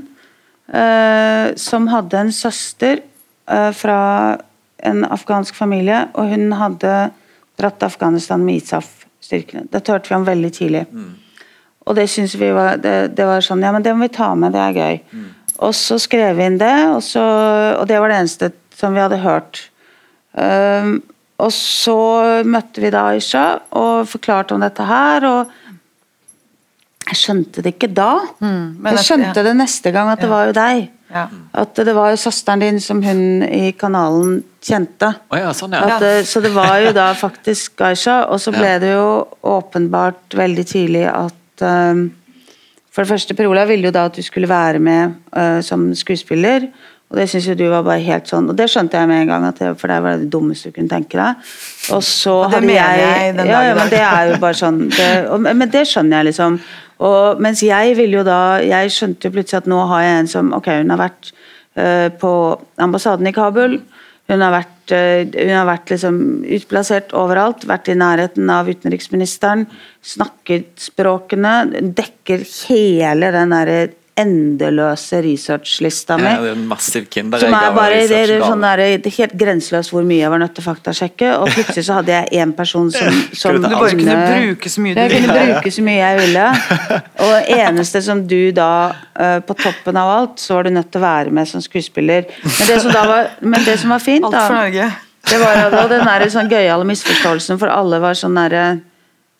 uh, som hadde en søster uh, fra en afghansk familie, og hun hadde dratt til Afghanistan med ISAF-styrkene. Dette hørte vi om veldig tidlig. Og det synes vi var det, det var sånn Ja, men det må vi ta med, det er gøy. Og så skrev vi inn det, og, så, og det var det eneste som vi hadde hørt. Um, og så møtte vi da Aisha og forklarte om dette her, og jeg skjønte det ikke da. men jeg skjønte ja. det neste gang at det Ja. var jo deg. Ja. At det var jo søsteren din som hun i kanalen kjente. Oh ja, sånn, ja. At, Så det var jo da faktisk Aisha, og så ble Ja. det jo åpenbart veldig tidlig at um, For det første, Per Olav ville jo da at du skulle være med uh, som skuespiller, og det syns jo du var bare helt sånn Og det skjønte jeg med en gang, at det, for det var det dummeste du kunne tenke deg. Og så Og det hadde jeg, jeg den ja, ja, men det er jo bare sånn det, og, Men det skjønner jeg, liksom. Og, mens jeg ville jo da Jeg skjønte jo plutselig at nå har jeg en som Ok, hun har vært uh, på ambassaden i Kabul. Hun har vært, eh, hun har vært liksom utplassert overalt, vært i nærheten av utenriksministeren. Snakket språkene, dekker hele den derre endeløse researchlista mi. Ja, det er en massiv kinderegg Som er bare det, det, er sånn der, det er helt grenseløst hvor mye jeg var nødt til å faktasjekke. Og plutselig så hadde jeg én person som, som Du bare kunne bruke så mye du Jeg kunne bruke så mye jeg ville. Og eneste som du da, eh, på toppen av alt, så var du nødt til å være med som skuespiller. Men det som, da var, men det som var fint, Alt for da, Norge. det var og den der sånn gøyale misforståelsen, for alle var sånn derre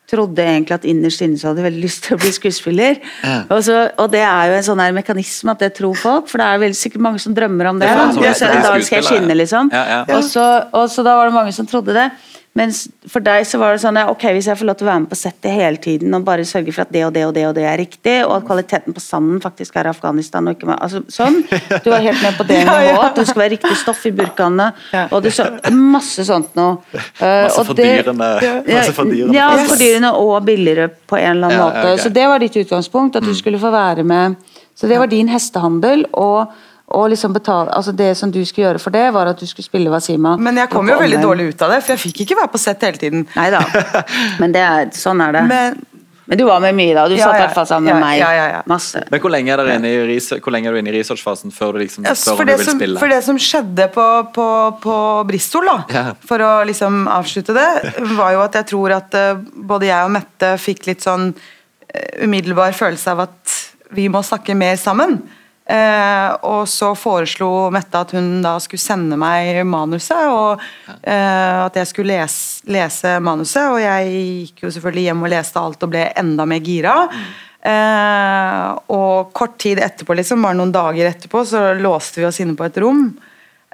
trodde egentlig at innerst inne så hadde veldig lyst til å bli skuespiller. Ja. Og, så, og det er jo en sånn her mekanisme at det tror folk, for det er vel sikkert mange som drømmer om det. det, sånn det, det, det, det, det, det, skal jeg skuespiller, skinne, liksom. ja, ja. Og, så, og så da var det mange som trodde det. Mens for deg så var det sånn ja, ok, hvis jeg får lov til å være med på settet hele tiden og bare sørge for at det og det og det og det er riktig, og at kvaliteten på sanden faktisk er Afghanistan og ikke med, altså sånn. Du var helt med på det Ja, ja. at det skal være riktig stoff i burkaene. Og det så, masse sånt noe. Uh, Masse det- fordyrende, masse fordyrende. Ja, fordyrende og billigere på en eller annen Ja, måte. ja, ok. Så det var ditt utgangspunkt, at du skulle få være med. Så det var din hestehandel. og og liksom betale, altså Det som du skulle gjøre for det, var at du skulle spille Wasima. Men jeg kom jo veldig dårlig ut av det, for jeg fikk ikke være på sett hele tiden. Nei da. Men det er, sånn er det. Men, Men du var med mye da. Du Ja, satt i ja. hvert fall sammen Ja, med meg. ja, ja, ja. Masse. Men hvor lenge er dere inne i, hvor lenge er du inne i researchfasen før du liksom spør om du det vil som, spille? for det som skjedde på, på, på Bristol, da, Ja. for å liksom avslutte det, var jo at jeg tror at eh, både jeg og Mette fikk litt sånn eh, umiddelbar følelse av at vi må snakke mer sammen. Eh, og så foreslo Mette at hun da skulle sende meg manuset, og eh, at jeg skulle lese, lese manuset. Og jeg gikk jo selvfølgelig hjem og leste alt og ble enda mer gira. Eh, og kort tid etterpå, liksom, bare noen dager etterpå, så låste vi oss inne på et rom.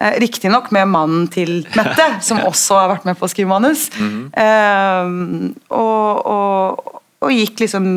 Eh, Riktignok med mannen til Mette, som også har vært med på å skrive manus. eh, og, og, og gikk liksom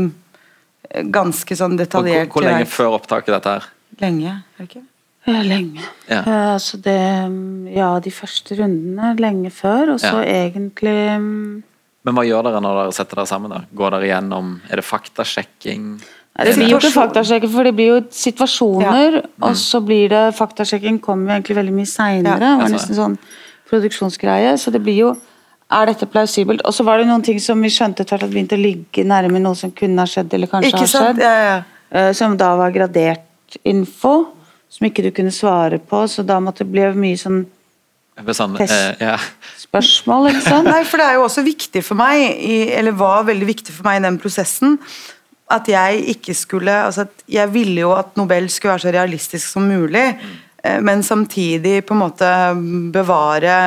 ganske sånn detaljert. hvor, hvor lenge før opptaket dette her? Lenge, er det ikke? Ja, lenge. Ja. Eh, altså det Ja, de første rundene lenge før, og så Ja. egentlig mm, Men hva gjør dere når dere setter dere sammen? da? Går dere igjennom Er det faktasjekking? Det blir jo ikke faktasjekking, for det blir jo situasjoner, og så blir det Faktasjekking kommer jo egentlig veldig mye seinere. Ja, nesten sånn produksjonsgreie. Så det blir jo Er dette plausibelt? Og så var det noen ting som vi skjønte etter at begynte å ligge nærme noe som kunne ha skjedd, eller kanskje Ikke har sant? skjedd. Ja, ja. eh, Som da var gradert info, som ikke du kunne svare på, så da måtte det bli mye sånn Sånn, eh, ja. spørsmål, ikke sant? Nei, for det er jo også viktig for meg, eller var veldig viktig for meg i den prosessen, at jeg ikke skulle altså at Jeg ville jo at Nobel skulle være så realistisk som mulig, eh, men samtidig på en måte bevare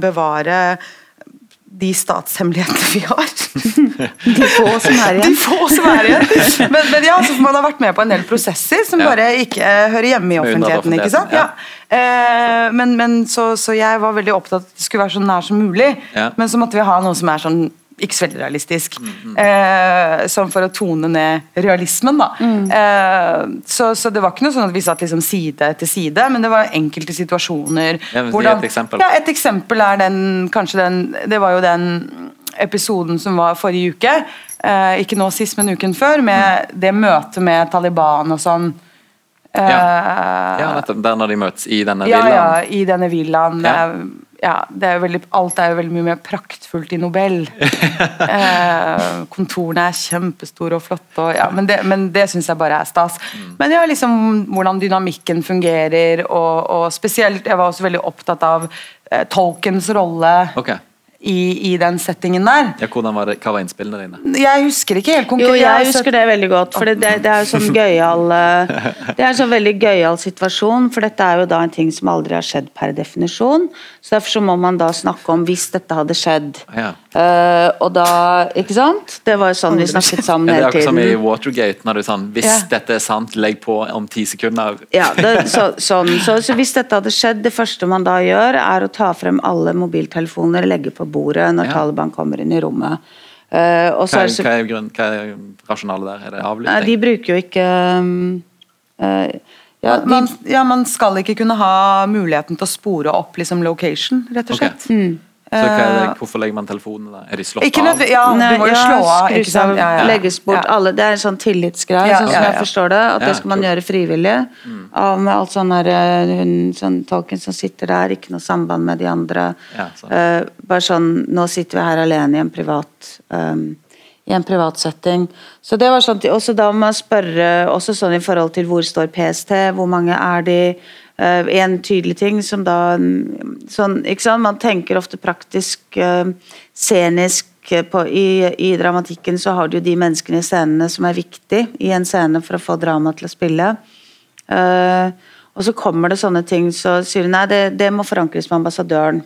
Bevare de statshemmelighetene vi har. De få som er igjen. De få som er igjen. Men, men ja, så man har vært med på en del prosesser som Ja. bare ikke uh, hører hjemme i offentligheten. ikke sant? Ja. Uh, men, men så, så jeg var veldig opptatt av at det skulle være så nær som mulig. Men så måtte vi ha noe som er sånn ikke så veldig realistisk. Mm, Eh, sånn for å tone ned realismen, da. Eh, så, så det var ikke noe sånn at vi satt liksom side etter side, men det var enkelte situasjoner. Ja, men si et eksempel. Ja, et eksempel er den, kanskje den Det var jo den episoden som var forrige uke. Eh, ikke nå sist, men uken før. Med det møtet med Taliban og sånn. Eh, ja, nettopp. Der når de møtes i denne ja, ja, i denne villaen. Ja. Ja. Er veldig, alt er jo veldig mye mer praktfullt i Nobel. eh, kontorene er kjempestore og flotte, og, ja, men det, men det syns jeg bare er stas. Mm. Men ja, liksom hvordan dynamikken fungerer, og, og spesielt Jeg var også veldig opptatt av eh, Tolkens rolle Ok. I, i den settingen der. Ja, hvordan var det, Hva var innspillene dine? Jeg husker ikke helt Jo, jeg husker det veldig godt. For det, det, det er jo sånn gøyal eh, Det er en sånn veldig gøyal situasjon, for dette er jo da en ting som aldri har skjedd per definisjon. Så derfor så må man da snakke om hvis dette hadde skjedd. Ja. Uh, og da Ikke sant? Det var jo sånn vi snakket sammen Er det er akkurat som i. Watergate, når du sånn Hvis Ja. dette er sant, legg på om ti sekunder. Ja, det, så, sånn. så, så hvis dette hadde skjedd, det første man da gjør, er å ta frem alle mobiltelefoner legge på bordet når Ja. Taliban kommer inn i rommet. Uh, og så Hva er så hva er, grunn, hva er rasjonalet der? Er det avlytting? de bruker jo ikke um, eh, ja, de, man, ja, man skal ikke kunne ha muligheten til å spore opp liksom, location, rett og slett. slett. Mm. Så hva det, Eh, hvorfor legger man telefonene der? Er de slått Ikke av? ja, Nei, du må jo ja, slå av. ikke sant? Ja, ja. Legges bort Ja. alle. Det er en sånn tillitsgreie, Ja, sånn som ja, jeg forstår det. At Ja, det skal man gjøre frivillig. Av med alt sånn der eh, hun sånn tolken som sitter der, ikke noe samband med de andre. Ja, sånn. Eh, bare sånn Nå sitter vi her alene i en privat um, i en privat setting. Så det var sånn, også Da må man spørre også sånn i forhold til hvor står PST, hvor mange er de? Eh, en tydelig ting som da sånn, ikke sant? Man tenker ofte praktisk, eh, scenisk eh, på, i, I dramatikken så har du jo de menneskene i scenene som er viktig i en scene for å få drama til å spille. Og så kommer det sånne ting, så sier hun nei, det, det må forankres med ambassadøren.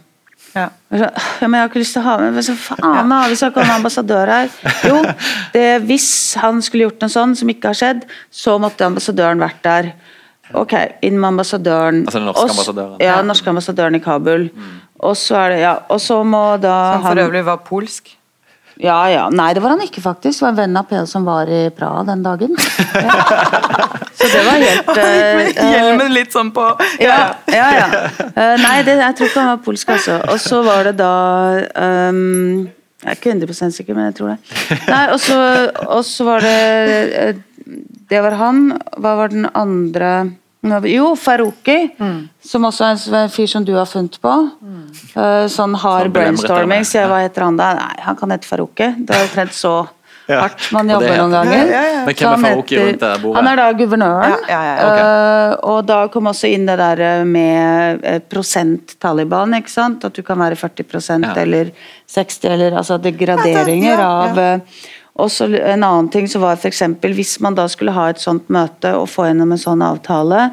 Ja. Jeg Ja, men jeg har ikke lyst til å ha med Men så faen da, vi skal ikke ha en ambassadør her. Jo, det, hvis han skulle gjort noe sånn som ikke har skjedd, så måtte ambassadøren vært der. Ok, inn med ambassadøren. Altså den norske ambassadøren. Ja, den norske ambassadøren i Kabul. Og så er det, ja, og så må da Som for øvrig var polsk. Ja, ja. Nei, det var han ikke, faktisk. Det var en venn av Per som var i Praha den dagen. Ja. Så det var helt uh, Hjelmen litt sånn på ja, ja, ja. Uh, nei, det, jeg tror ikke han var polsk, altså. Og så var det da um, Jeg er ikke 100 sikker, men jeg tror det. Nei, og så, var det eh, Det var han. Hva var den andre Jo, Faruqi. Som også er en fyr som du har funnet på. Mm. sånn hard brainstorming. Så jeg, hva heter han da? Nei, han kan hete Faruqi. Det er tredd så hardt man jobber noen ganger. Ja, ja, ja. Men hvem er Faruqi rundt det bordet? Han er da guvernøren. Ja, ja, ja, Eh, og da kom også inn det der eh, med eh, prosent Taliban, ikke sant? At du kan være 40 Ja. eller 60 eller altså det graderinger Ja, ja. av eh, og så En annen ting så var f.eks. hvis man da skulle ha et sånt møte og få gjennom en sånn avtale,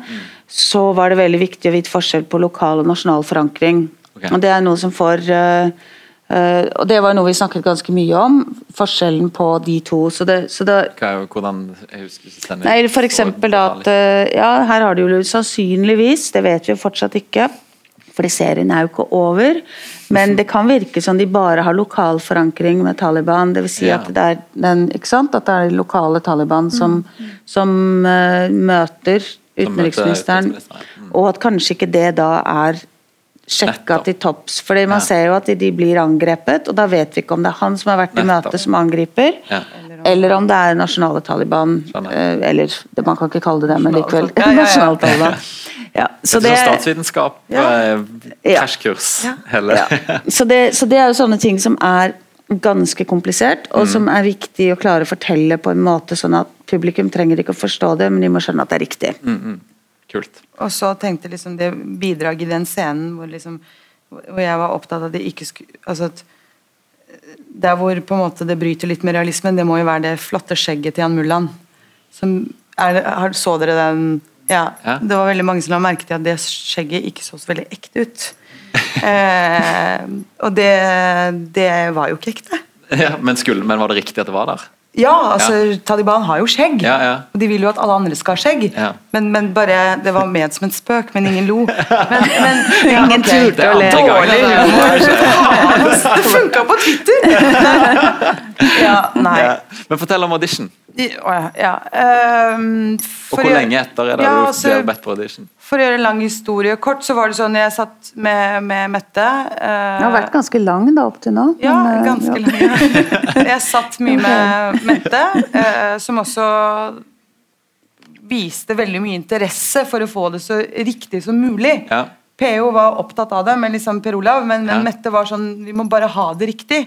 så var det veldig viktig å vite forskjell på lokal og nasjonal forankring. Okay. Og Det er noe som får uh, uh, og Det var noe vi snakket ganske mye om, forskjellen på de to. Så det, så det, hvordan jeg husker ikke stemmen. Nei, for eksempel da at uh, Ja, her har du jo sannsynligvis, det vet vi jo fortsatt ikke, fordi serien er jo ikke over, men det kan virke som de bare har lokal forankring med Taliban. Dvs. Si Ja. at det er den, ikke sant? At det er lokale Taliban som, som uh, møter utenriksministeren, mm. og at kanskje ikke det da er sjekka Nettopp. til topps. Fordi man Ja. ser jo at de blir angrepet, og da vet vi ikke om det er han som har vært i møte som angriper, Ja. Eller om det er nasjonale Taliban. Skjønner. eh, Eller man kan ikke kalle det det, men likevel. Ja, ja, ja. Nasjonale Taliban. Ja, så det, statsvitenskap, Ja. eh, Ja. så, det, så det er jo sånne ting som er ganske komplisert, og som er viktig å klare å fortelle på en måte sånn at publikum trenger ikke å forstå det, men de må skjønne at det er riktig. Mm, Kult. Og så tenkte liksom det bidraget i den scenen hvor liksom hvor jeg var opptatt av at det ikke skulle Altså at der hvor på en måte det bryter litt med realismen, det må jo være det flotte skjegget til Jan har, så dere den ja, Ja. Det var veldig mange som la merke til at det skjegget ikke så så veldig ekte ut. eh, og det, det var jo ikke ekte. Ja, men, skulle, men var det riktig at det var der? Ja, altså Taliban har jo skjegg. Ja, ja. Og de vil jo at alle andre skal ha skjegg. Ja. Men, men bare, Det var ment som en spøk, men ingen lo. Men, men, ja, Ingen turte å le. Det. Dårlig humor. Det funka på Twitter! Ja, nei. Ja. Men fortell om audition. I- å ja, um, Ehm, Og hvor lenge etter er det Ja, du altså, ble bedt på audition? For å gjøre en lang historie kort, så var det sånn jeg satt med, med Mette eh, Den har vært ganske lang da opp til nå. Ja, men, eh, ganske ja. lenge. Jeg satt mye med Mette, eh, som også viste veldig mye interesse for å få det så riktig som mulig. Ja. PO var opptatt av det, men liksom Per Olav, men, men Ja. Mette var sånn Vi må bare ha det riktig.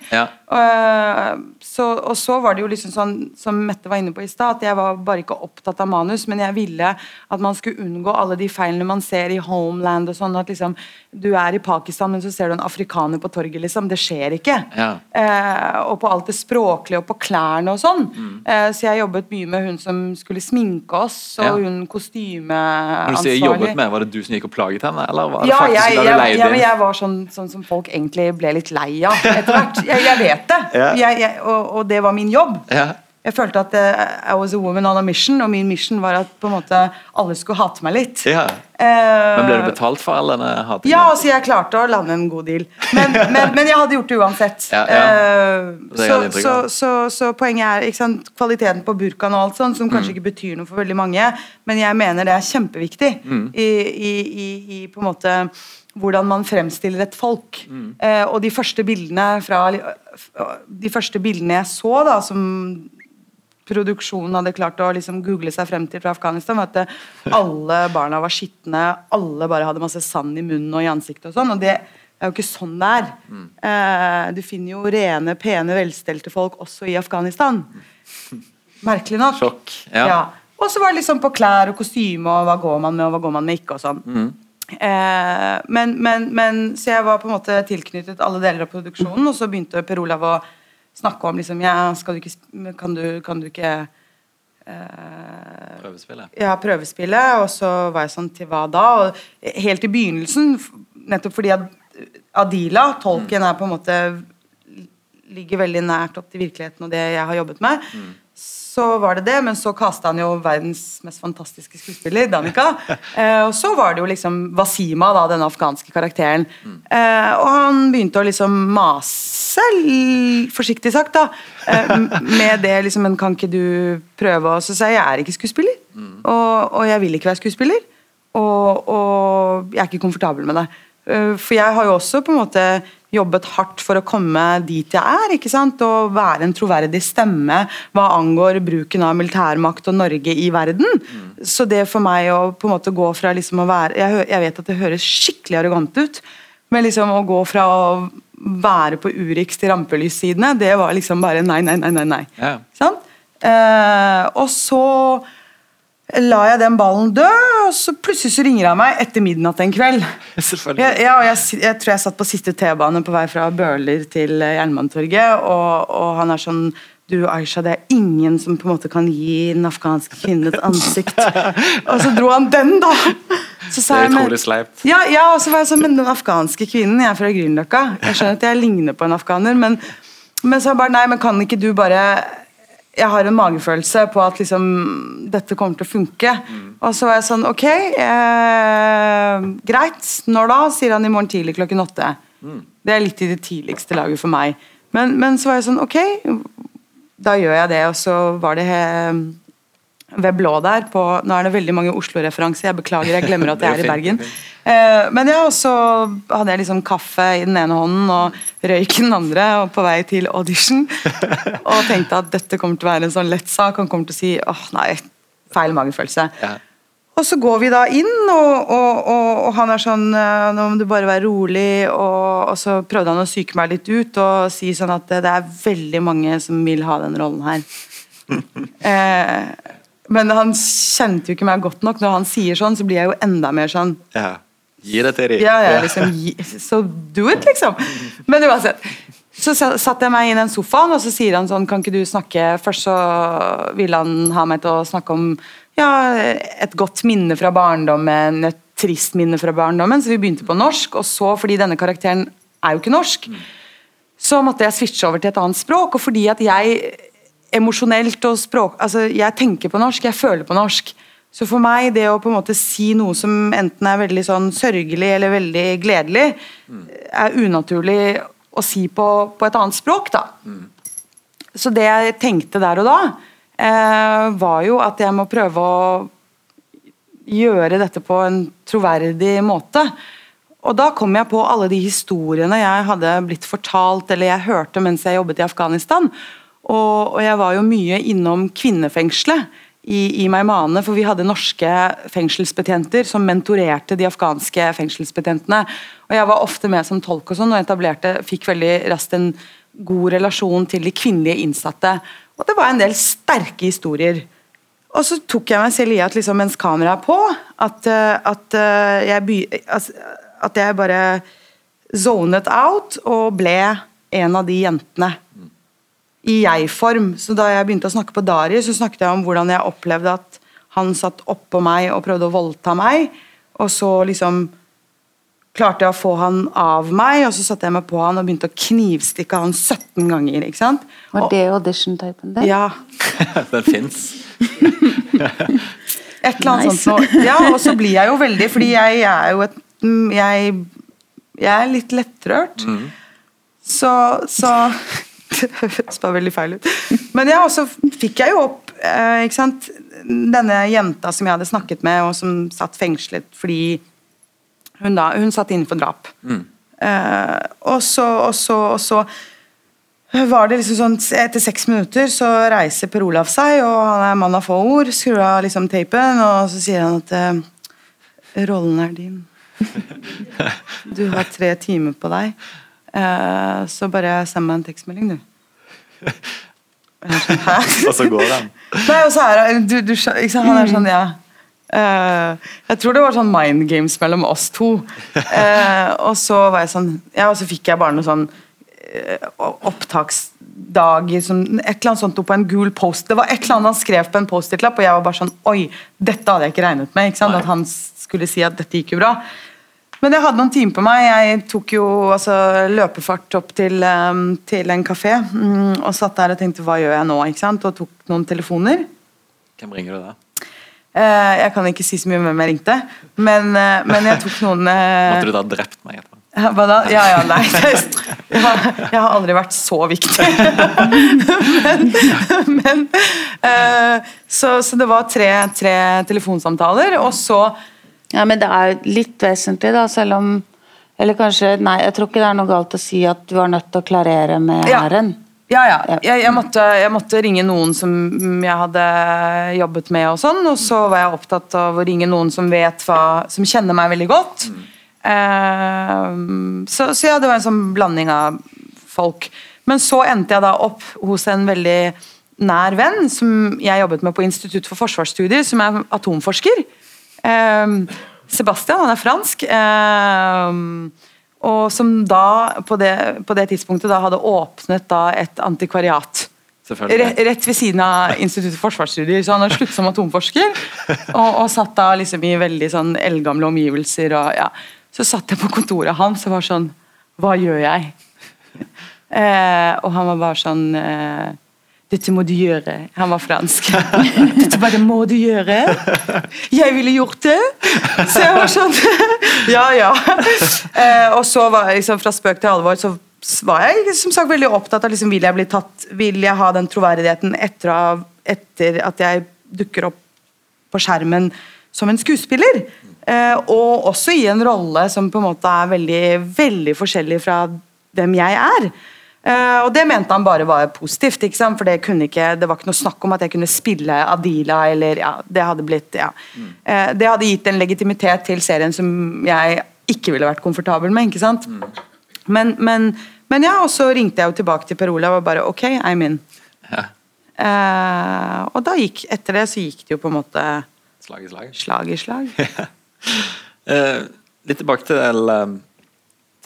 Eh, så, og så var det jo liksom sånn, som Mette var inne på i stad, at jeg var bare ikke opptatt av manus, men jeg ville at man skulle unngå alle de feilene man ser i Homeland og sånn. At liksom du er i Pakistan, men så ser du en afrikaner på torget, liksom. Det skjer ikke. Ja. Eh, og på alt det språklige og på klærne og sånn. Mm. Eh, så jeg jobbet mye med hun som skulle sminke oss, og Ja. hun Når du kostymeansvarlig. sier jobbet med, var det du som gikk og plaget henne? Eller var det Ja, faktisk jeg, du jeg, leide ja, men jeg var sånn, sånn som folk egentlig ble litt lei av etter hvert. Jeg, jeg vet det. Ja. Jeg, jeg, og, og det var min jobb. Ja. Jeg følte at uh, I was a woman on a mission, og min mission var at på en måte alle skulle hate meg litt. ja. Uh, Men ble du betalt for all denne hatingen? Ja, altså jeg klarte å lande en god deal. Men, men, men jeg hadde gjort det uansett. Ja. Eh, Det så, så, så, så poenget er sant, kvaliteten på burkaen og alt sånt, som Mm. kanskje ikke betyr noe for veldig mange, men jeg mener det er kjempeviktig Mm. i, i, i, i på en måte hvordan man fremstiller et folk. Mm. Eh, og de første bildene fra De første bildene jeg så, da, som produksjonen hadde klart å liksom google seg frem til fra Afghanistan, var at alle barna var skitne, alle bare hadde masse sand i munnen og i ansiktet og sånn. Og det er jo ikke sånn det er. Eh, du finner jo rene, pene, velstelte folk også i Afghanistan. Merkelig nok. Sjokk. Ja. Og så var det liksom på klær og kostyme og hva går man med og hva går man med ikke og sånn. Mm. Eh, men, men, men, så jeg var på en måte tilknyttet alle deler av produksjonen, og så begynte Per Olav å snakke om liksom, ja, skal du ikke, kan, du, kan du ikke eh, Prøvespille? ja, prøvespille, og så var jeg sånn til hva da? Og helt i begynnelsen, nettopp fordi Adila, tolken, er på en måte ligger veldig nært opp til virkeligheten og det jeg har jobbet med, så var det det, men så kasta han jo verdens mest fantastiske skuespiller, Danica. Eh, og så var det jo liksom Wasima, da, den afghanske karakteren. Eh, og han begynte å liksom mase, forsiktig sagt, da, eh, med det liksom Men kan ikke du prøve å Så sa jeg jeg er ikke skuespiller, og, og jeg vil ikke være skuespiller. Og, og jeg er ikke komfortabel med det. Eh, For jeg har jo også på en måte jobbet hardt for å komme dit jeg er. ikke sant? Og være en troverdig stemme hva angår bruken av militærmakt og Norge i verden. Så det for meg å på en måte gå fra liksom å være Jeg, jeg vet at det høres skikkelig arrogant ut, men liksom å gå fra å være på Urix til rampelyssidene, det var liksom bare nei, nei, nei. nei, nei. Ja. Sant? Eh, og så la jeg den ballen dø, og så plutselig så ringer han meg etter midnatt en kveld. Selvfølgelig. Jeg, ja, og jeg, jeg tror jeg satt på siste T-bane på vei fra Bøhler til eh, Jernbanetorget, og, og han er sånn du Aisha, det er ingen som på en måte kan gi den afghanske kvinnen et ansikt. og så dro han den, da! Så sa Det er utrolig sleipt. Ja, ja, og så var jeg sånn, men den afghanske kvinnen, jeg er fra Grünerløkka. Jeg skjønner at jeg ligner på en afghaner, men, men så bare nei, men kan ikke du bare Jeg har en magefølelse på at liksom dette kommer til å funke. Og så var jeg sånn Ok, eh, greit. Når da? Sier han i morgen tidlig klokken åtte. Det er litt i det tidligste laget for meg. Men, men så var jeg sånn Ok, da gjør jeg det. Og så var det eh, ved Blå der på Nå er det veldig mange Oslo-referanser, jeg beklager, jeg glemmer at jeg er i er Bergen. Eh, men ja, og så hadde jeg liksom kaffe i den ene hånden og røyk i den andre, og på vei til audition. Og tenkte at dette kommer til å være en sånn lett sak. Han kommer til å si åh nei, feil magefølelse. Ja. Og så går vi da inn, og, og, og, og han er sånn Nå må du bare være rolig. Og, og så prøvde han å psyke meg litt ut og si sånn at det, det er veldig mange som vil ha den rollen her. eh, men han kjente jo ikke meg godt nok. Når han sier sånn, så blir jeg jo enda mer sånn Ja. Gi det til dem. ja, ja, liksom, gi- så do it, liksom. Men uansett. Så satte jeg meg i den sofaen, og så sier han sånn Kan ikke du snakke Først så ville han ha meg til å snakke om ja, et godt minne fra barndommen, et trist minne fra barndommen, så vi begynte på norsk. Og så, fordi denne karakteren er jo ikke norsk, så måtte jeg switche over til et annet språk. Og fordi at jeg emosjonelt og språk Altså, jeg tenker på norsk, jeg føler på norsk. Så for meg, det å på en måte si noe som enten er veldig sånn sørgelig eller veldig gledelig, er unaturlig å si på, på et annet språk, da. Så det jeg tenkte der og da, eh, var jo at jeg må prøve å gjøre dette på en troverdig måte. Og da kom jeg på alle de historiene jeg hadde blitt fortalt eller jeg hørte mens jeg jobbet i Afghanistan. Og, og jeg var jo mye innom kvinnefengselet i, i Meymaneh, for vi hadde norske fengselsbetjenter som mentorerte de afghanske fengselsbetjentene. Og jeg var ofte med som tolk og sånn, og etablerte, fikk veldig raskt en god relasjon til de kvinnelige innsatte. Og det var en del sterke historier. Og så tok jeg meg selv i at liksom, mens kameraet er på, at, eh, at, eh, jeg altså, at jeg bare zonet out og ble en av de jentene. I jeg-form. Så da jeg begynte å snakke på Dari, så snakket jeg om hvordan jeg opplevde at han satt oppå meg og prøvde å voldta meg, og så liksom klarte jeg å få han av meg, og så satte jeg meg på han og begynte å knivstikke han 17 ganger. ikke sant? Var det audition-typen din? Ja, Den fins. Et eller annet Nice. sånt noe. Ja, og så blir jeg jo veldig Fordi jeg er jo et mm, Jeg, jeg er litt lettrørt. Så, så Det høres bare veldig feil ut. Men ja, så fikk jeg jo opp eh, ikke sant? denne jenta som jeg hadde snakket med, og som satt fengslet fordi hun, da, hun satt inne for drap. Eh, og så, og så, og så var det liksom sånn, Etter seks minutter så reiser Per Olav seg, og han er mann av få ord. Skrur av liksom teipen, og så sier han at eh, rollen er din. Du har tre timer på deg, så bare send meg en tekstmelding, du. Sånn, Hæ? Og så går han. Nei, og så er han du, du, sant? Han er sånn, ja. Uh, jeg tror det var sånn mind games mellom oss to. Uh, og så var jeg sånn Ja, og så fikk jeg bare noe sånn opptaksdag opptaksdager som Et eller annet sånt opp på en gul post. Det var et eller annet han skrev på en Post-It-lapp, og jeg var bare sånn Oi, dette hadde jeg ikke regnet med. ikke? At han skulle si at dette gikk jo bra. Men jeg hadde noen timer på meg. Jeg tok jo altså, løpefart opp til, um, til en kafé mm, og satt der og tenkte hva gjør jeg nå? ikke sant? Og tok noen telefoner. Hvem ringer du da? Eh, jeg kan ikke si så mye om hvem jeg ringte, men, eh, men jeg tok noen eh, Måtte du da ha drept meg etterpå? Hva da? Ja, ja, nei. Jeg har, jeg har aldri vært så viktig. Men, men så, så det var tre, tre telefonsamtaler, og så Ja, men det er litt vesentlig, da, selv om Eller kanskje Nei, jeg tror ikke det er noe galt å si at du er nødt til å klarere med Ja. hæren. Ja, ja. Jeg, jeg, måtte, jeg måtte ringe noen som jeg hadde jobbet med, og sånn, og så var jeg opptatt av å ringe noen som vet hva, som kjenner meg veldig godt. Eh, så, så ja, det var en sånn blanding av folk. Men så endte jeg da opp hos en veldig nær venn som jeg jobbet med på Institutt for forsvarsstudier, som er atomforsker. Eh, Sebastian, han er fransk. Eh, og som da, på det, på det tidspunktet, da hadde åpnet da et antikvariat. Rett ved siden av Instituttet for forsvarsstudier. Så han har sluttet som atomforsker. Og, og satt da liksom i veldig sånn eldgamle omgivelser. Og, ja. Så satt jeg på kontoret hans og var sånn Hva gjør jeg? Eh, og han var bare sånn eh, Dette må du gjøre. Han var fransk. Dette bare må du gjøre. Jeg ville gjort det. Så jeg var sånn Ja, ja. Eh, og så var jeg liksom, fra spøk til alvor så var jeg som sagt veldig opptatt av liksom, vil jeg bli tatt, vil jeg ha den troverdigheten etter, av, etter at jeg dukker opp på skjermen som en skuespiller. Eh, og også i en rolle som på en måte er veldig, veldig forskjellig fra hvem jeg er. Eh, og det mente han bare var positivt, ikke sant? for det, kunne ikke, det var ikke noe snakk om at jeg kunne spille Adila. eller ja, Det hadde blitt, ja. Eh, det hadde gitt en legitimitet til serien som jeg ikke ville vært komfortabel med. ikke sant? Men, men, men ja, og så ringte jeg jo tilbake til Per Olav og bare OK, I'm in. Ja. Uh, og da gikk, etter det så gikk det jo på en måte Slag i slag. slag i slag. Litt tilbake til,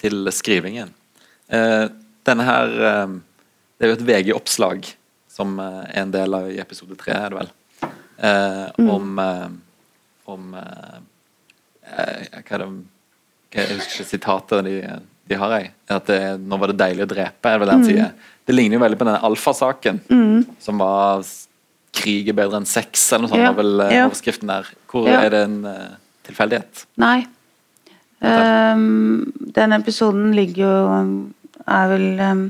til skrivingen. Eh, denne her eh, Det er jo et VG-oppslag som eh, er en del av i episode tre, er det vel. Eh, om eh, om eh, eh, Hva er det Jeg husker ikke sitatet de, de har, jeg. At det, 'Nå var det deilig å drepe', er vel det han sier. Det ligner jo veldig på den alfasaken, som var 'Krig er bedre enn sex', eller noe sånt, Ja, var vel ja. overskriften der. Hvor Ja. er det en uh, tilfeldighet? Nei. Um, den episoden ligger jo Er vel ehm,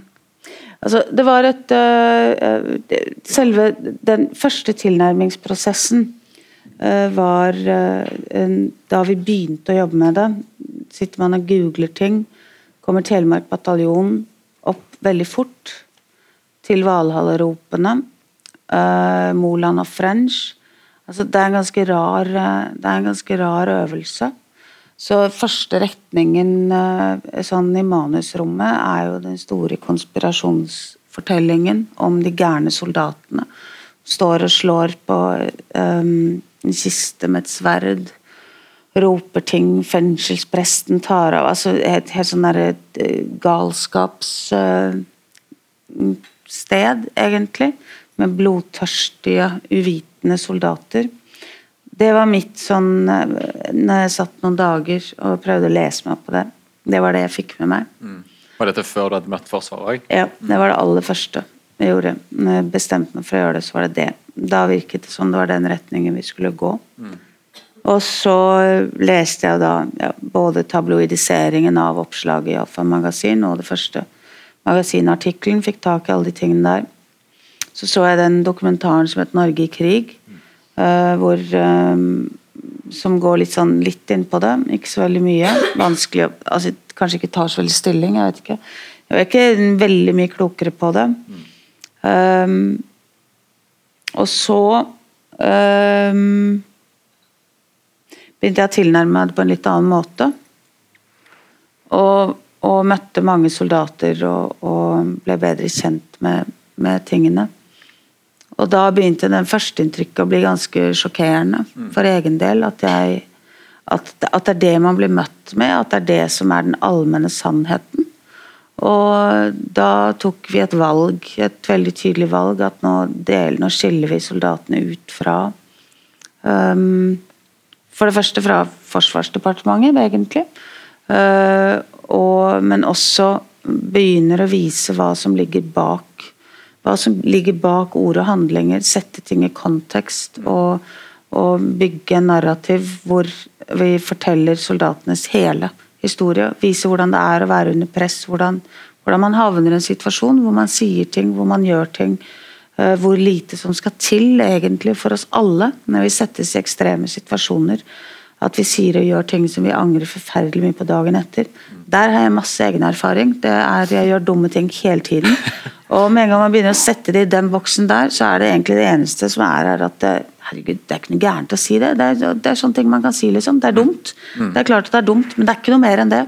Altså, det var et øh, øh, Selve den første tilnærmingsprosessen øh, var da vi begynte å jobbe med det. Sitter man og googler ting. Kommer Telemark bataljon opp veldig fort til Valhall-ropene. Uh, Moland og French. Altså, det, er rar, eh, det er en ganske rar øvelse. Så første retningen eh, sånn i manusrommet er jo den store konspirasjonsfortellingen om de gærne soldatene. Står og slår på um, en kiste med et sverd. Roper ting, fengselspresten tar av altså Et helt sånn derre galskapssted, galskapssted, egentlig. Med blodtørstige, uvitende soldater. Det var mitt sånn eh, Når jeg satt noen dager og prøvde å lese meg opp på det. Det var det jeg fikk med meg. Var dette før du hadde møtt Forsvaret òg? Ja, Det var det aller første jeg gjorde. Når jeg bestemte meg for å gjøre det, så var det det. Da virket det som det var den retningen vi skulle gå. Og så leste jeg da ja, både tabloidiseringen av oppslaget i Alfa Magasin og det første magasinartikkelen. Fikk tak i alle de tingene der. Så så jeg den dokumentaren som het 'Norge i krig', hvor eh, som går litt sånn litt inn på det, ikke så veldig mye. Vanskelig å altså, Kanskje ikke tar så veldig stilling, jeg vet ikke. Jeg er ikke veldig mye klokere på det. Um, og så um, begynte jeg å tilnærme meg det på en litt annen måte. Og, og møtte mange soldater og, og ble bedre kjent med, med tingene. Og da begynte den førsteinntrykket å bli ganske sjokkerende for egen del. At, jeg, at, at det er det man blir møtt med, at det er det som er den allmenne sannheten. Og da tok vi et valg, et veldig tydelig valg, at nå, del, nå skiller vi soldatene ut fra um, For det første fra Forsvarsdepartementet, egentlig. Uh, og, men også begynner å vise hva som ligger bak hva som ligger bak ord og handlinger, sette ting i kontekst og, og bygge en narrativ hvor vi forteller soldatenes hele historie. Vise hvordan det er å være under press, hvordan, hvordan man havner i en situasjon hvor man sier ting, hvor man gjør ting. Uh, hvor lite som skal til egentlig for oss alle når vi settes i ekstreme situasjoner. At vi sier og gjør ting som vi angrer forferdelig mye på dagen etter. Der har jeg masse egen erfaring. Det er, jeg gjør dumme ting hele tiden. Og med en gang man begynner å sette det i den boksen der, så er det egentlig det eneste som er her at det, herregud, det er ikke noe gærent å si det. Det er, det er sånne ting man kan si, liksom. Det er dumt. Mm. Det er klart at det er dumt, men det er ikke noe mer enn det.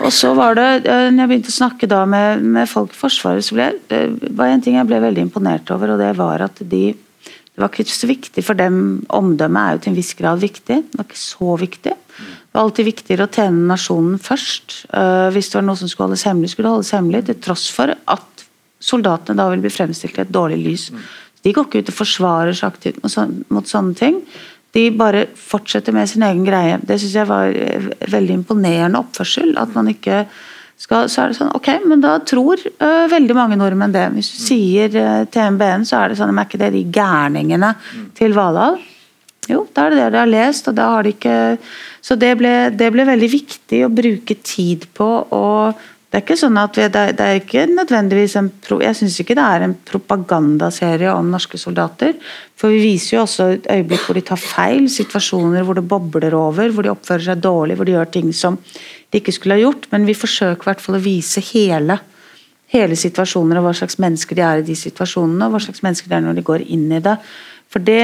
Og så var det, eh, når jeg begynte å snakke da med, med folk i Forsvaret, så ble, det var en ting jeg ble veldig imponert over, og det var at de det var ikke så viktig for dem. Omdømmet er jo til en viss grad viktig. Det var ikke så viktig. Det var alltid viktigere å tjene nasjonen først. Uh, hvis det var noe som skulle holdes hemmelig, skulle det holdes hemmelig, til tross for at soldatene da ville bli fremstilt i et dårlig lys. De går ikke ut og forsvarer seg aktivt mot sånne ting. De bare fortsetter med sin egen greie. Det syns jeg var veldig imponerende oppførsel. At man ikke skal, så er det sånn, ok, men da tror uh, veldig mange nordmenn det. Hvis du mm. sier uh, til MBN, så er det sånn, er ikke det de gærningene mm. til Valhall? Jo, da er det det de har lest, og da har de ikke Så det ble, det ble veldig viktig å bruke tid på å det er ikke sånn at vi, det, er ikke nødvendigvis en Jeg syns ikke det er en propagandaserie om norske soldater. For vi viser jo også et øyeblikk hvor de tar feil, situasjoner hvor det bobler over, hvor de oppfører seg dårlig, hvor de gjør ting som de ikke skulle ha gjort. Men vi forsøker i hvert fall å vise hele, hele situasjoner og hva slags mennesker de er i de situasjonene, og hva slags mennesker de er når de går inn i det. For det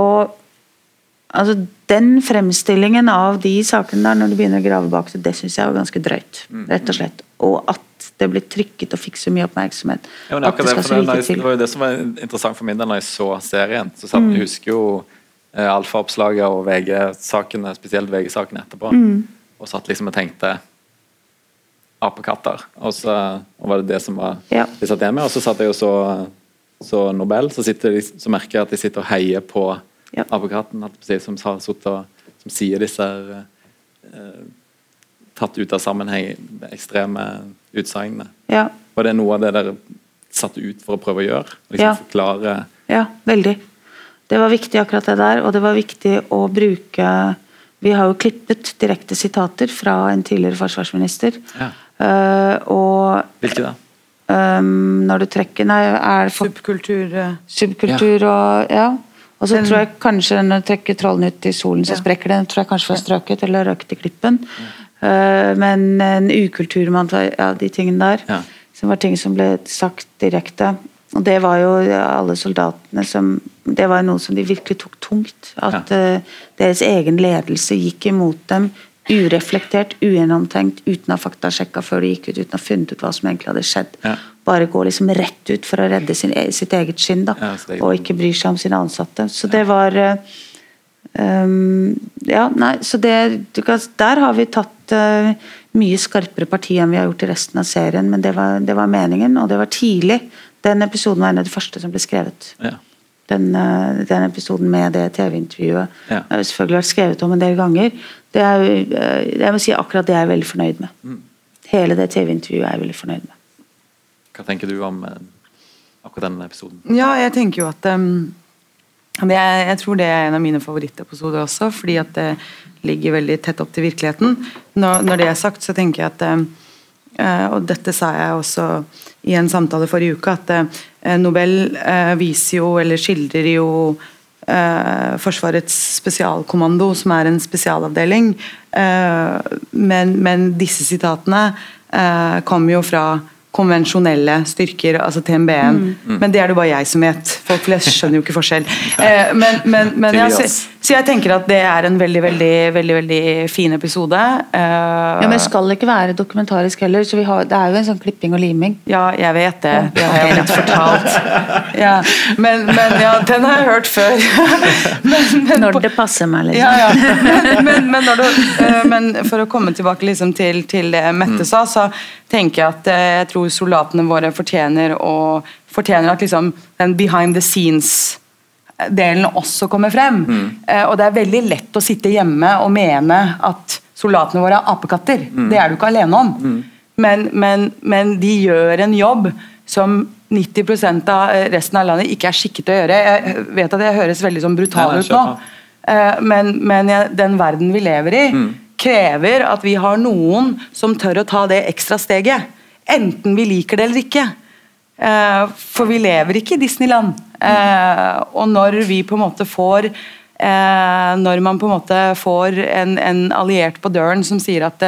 og altså Den fremstillingen av de sakene der når du begynner å grave bak det, det syns jeg var ganske drøyt. Mm. rett Og slett. Og at det blir trykket og fikk så mye oppmerksomhet. Ja, det, det, det, det, var jo det som var interessant for min del når jeg så serien. så satt, mm. Jeg husker jo eh, alfa-oppslaget og VG-sakene, spesielt VG-sakene etterpå. Mm. Og satt liksom og tenkte apekatter. Og så og var det det som var ja. de satt igjen med. Og så satt jeg og så, så Nobel, så, sitter så merker jeg at de sitter og heier på ja. advokaten som, har og, som sier disse uh, tatt ut av sammenheng ekstreme utsagnene. Ja. Var det noe av det dere satte ut for å prøve å gjøre? Liksom ja. forklare Ja, veldig. Det var viktig akkurat det der, og det var viktig å bruke Vi har jo klippet direkte sitater fra en tidligere forsvarsminister. Ja. Uh, og Hvilke da? Um, når du trekker Nei, er Subkultur. Subkultur og Ja. Og så tror jeg kanskje når du trekker trollen ut i solen, så sprekker den. tror jeg kanskje var strøket eller røkt i klippen. Uh, men en ukultur ja, de tingene der, ja. som var ting som ble sagt direkte. Og det var jo alle soldatene som Det var noe som de virkelig tok tungt. At ja. uh, deres egen ledelse gikk imot dem ureflektert, ugjennomtenkt, uten å ha faktasjekka før de gikk ut, uten å ha funnet ut hva som egentlig hadde skjedd. Bare gå liksom rett ut for å redde sin, e, sitt eget skinn, da, ja, og ikke bryr seg om sine ansatte. Så det var um, Ja, nei, så det Der har vi tatt uh, mye skarpere parti enn vi har gjort i resten av serien, men det var, det var meningen, og det var tidlig. Den episoden var en av de første som ble skrevet. Ja. Den, den, episoden med det TV-intervjuet. Ja. har selvfølgelig vært skrevet om en del ganger. Det er, uh, jeg må si akkurat det jeg er veldig fornøyd med. Mm. Hele det TV-intervjuet er jeg veldig fornøyd med. Hva tenker du om eh, akkurat den episoden? Ja, jeg tenker jo at um, det, Jeg tror det er en av mine favorittepisoder også, fordi at det ligger veldig tett opp til virkeligheten. Når, når det er sagt, så tenker jeg at um, og dette sa jeg også i en samtale forrige uke, at Nobel viser jo, eller skildrer jo Forsvarets spesialkommando, som er en spesialavdeling. Men, men, disse sitatene kom jo fra konvensjonelle styrker, altså TMB-en. Mm. Men det er det bare jeg som vet. Folk flest skjønner jo ikke forskjell. Eh, men, men, men ja, så, så, jeg tenker at det er en veldig veldig, veldig, veldig fin episode. Uh, ja, Men det skal ikke være dokumentarisk heller, så har, det er jo en sånn klipping og liming. Ja, jeg vet det. Det har jeg blitt fortalt. Ja, men, men, ja, den har jeg hørt før. men, når det passer meg, liksom. Ja, ja. Men, du, uh, men, for å komme tilbake liksom, til, til, det Mette mm. sa, så tenker jeg at uh, jeg tror soldatene våre fortjener, å, fortjener at liksom, den behind the scenes delen også kommer frem. Eh, og det er veldig lett å sitte hjemme og mene at soldatene våre er apekatter. Det er du ikke alene om. Men, men, men de gjør en jobb som 90 av resten av landet ikke er skikket til å gjøre. Jeg vet at jeg høres veldig sånn brutal ut nå. Eh, men, men den verden vi lever i, krever at vi har noen som tør å ta det ekstra steget. Enten vi liker det eller ikke. Eh, for vi lever ikke i Disneyland. Eh, og når vi på en måte får eh, Når man på en måte får en, en alliert på døren som sier at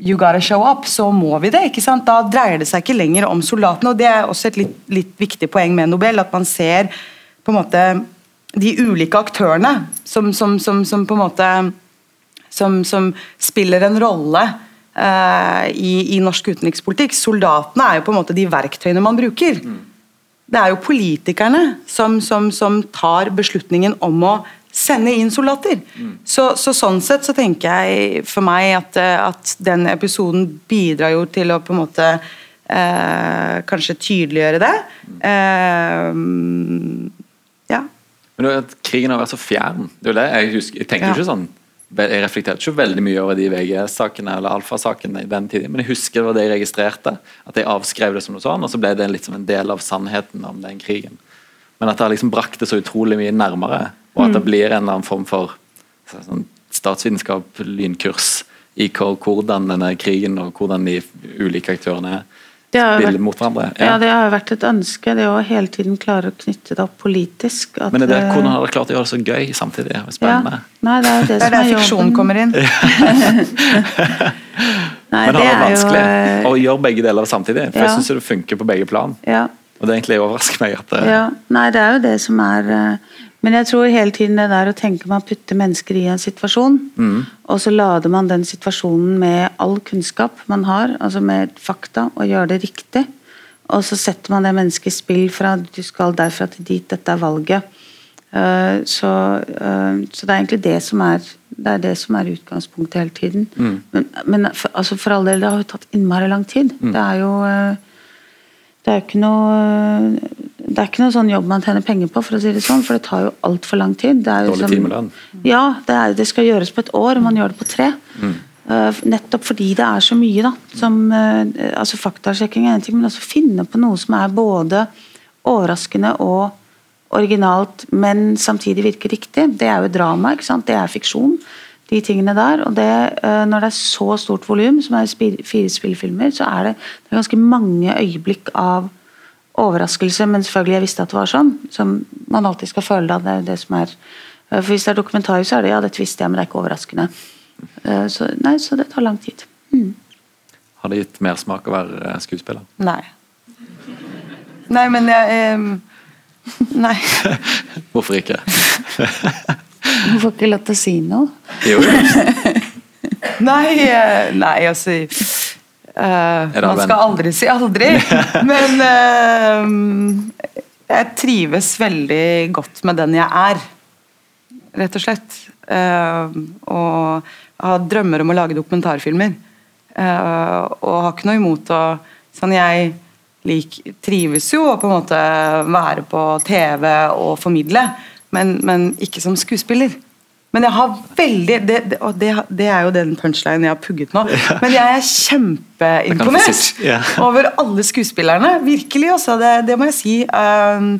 You gotta show up, så må vi det. ikke sant? Da dreier det seg ikke lenger om soldatene. og Det er også et litt, litt viktig poeng med Nobel, at man ser på en måte de ulike aktørene som, som, som, som på en måte som, spiller en rolle i, i norsk utenrikspolitikk. Soldatene er jo på en måte de verktøyene man bruker. Det er jo politikerne som, som, som tar beslutningen om å sende inn soldater. Så, så Sånn sett så tenker jeg for meg at, eh, at den episoden bidrar jo til å på en måte eh, kanskje tydeliggjøre det. Eh, ja. Men det at krigen har vært så fjern. Det er jo det jeg husker. Jeg tenker Ja. jo ikke sånn jeg reflekterte ikke veldig mye over de VG-sakene eller Alfa-sakene i den tiden, men jeg husker det var det jeg registrerte. At jeg avskrev det som noe sånn, og så ble det litt som en del av sannheten om den krigen. Men at det har liksom brakt det så utrolig mye nærmere, og at det blir en eller annen form for sånn statsvitenskap, lynkurs i hvordan denne krigen og hvordan de ulike aktørene Det vært- mot hverandre. Ja, det har vært et ønske, det å hele tiden klare å knytte det opp politisk. At, Men er det, eh, hvordan har dere klart å gjøre det så gøy samtidig? Spennende. ja. Nei, det er jo det, Det er som der fiksjon fiksjonen kommer inn. Nei, Men har det er vanskelig jo, vanskelig eh, å gjøre begge deler samtidig? For Ja. jeg syns det funker på begge plan. Ja, Og det egentlig overrasker meg at det, ja. Nei, det er jo det som er eh, Men jeg tror hele tiden det der å tenke man putter mennesker i en situasjon, Mm. og så lader man den situasjonen med all kunnskap man har, altså med fakta, og gjør det riktig. Og så setter man det mennesket i spill fra du skal derfra til dit, dette er valget. Eh, så, eh, så det er egentlig det som er det er det som er utgangspunktet hele tiden. Mm. Men, men for, altså for all del, det har jo tatt innmari lang tid. Mm. Det er jo eh, det er jo ikke noe det er ikke noe sånn jobb man tjener penger på, for å si det sånn, for det tar jo altfor lang tid. Det Dårlig som- timelønn. Ja, det, er, det skal gjøres på et år, og man gjør det på tre. Eh, nettopp fordi det er så mye, da. Som, uh, altså Faktasjekking er en ting, men også finne på noe som er både overraskende og originalt, men samtidig virker riktig. Det er jo drama, ikke sant? det er fiksjon. De tingene der. Og det, eh, når det er så stort volum, som er fire spillefilmer, så er det, det er ganske mange øyeblikk av overraskelse, men selvfølgelig jeg visste at det var sånn. Som man alltid skal føle da. Det er det som er eh, For hvis det er dokumentar, så er det ja, dette visste jeg, men det er ikke overraskende. Eh, Så, nei, så det tar lang tid. Mm. Har det gitt mersmak å være eh, skuespiller? Nei. Nei, men jeg em, Nei. Hvorfor ikke? Du får ikke lov til å si noe. Jo, Nei, eh, nei altså eh, Man skal aldri si aldri. Men eh, jeg trives veldig godt med den jeg er, rett og slett. Eh, og har drømmer om å lage dokumentarfilmer. Eh, og har ikke noe imot å Sånn jeg lik, trives jo å på en måte være på TV og formidle, men, men ikke som skuespiller. Men jeg har veldig det, det, og det, det er jo den punchlinen jeg har pugget nå. Men jeg er kjempeimponert ja. over alle skuespillerne. Virkelig, altså. Det, det må jeg si. Um,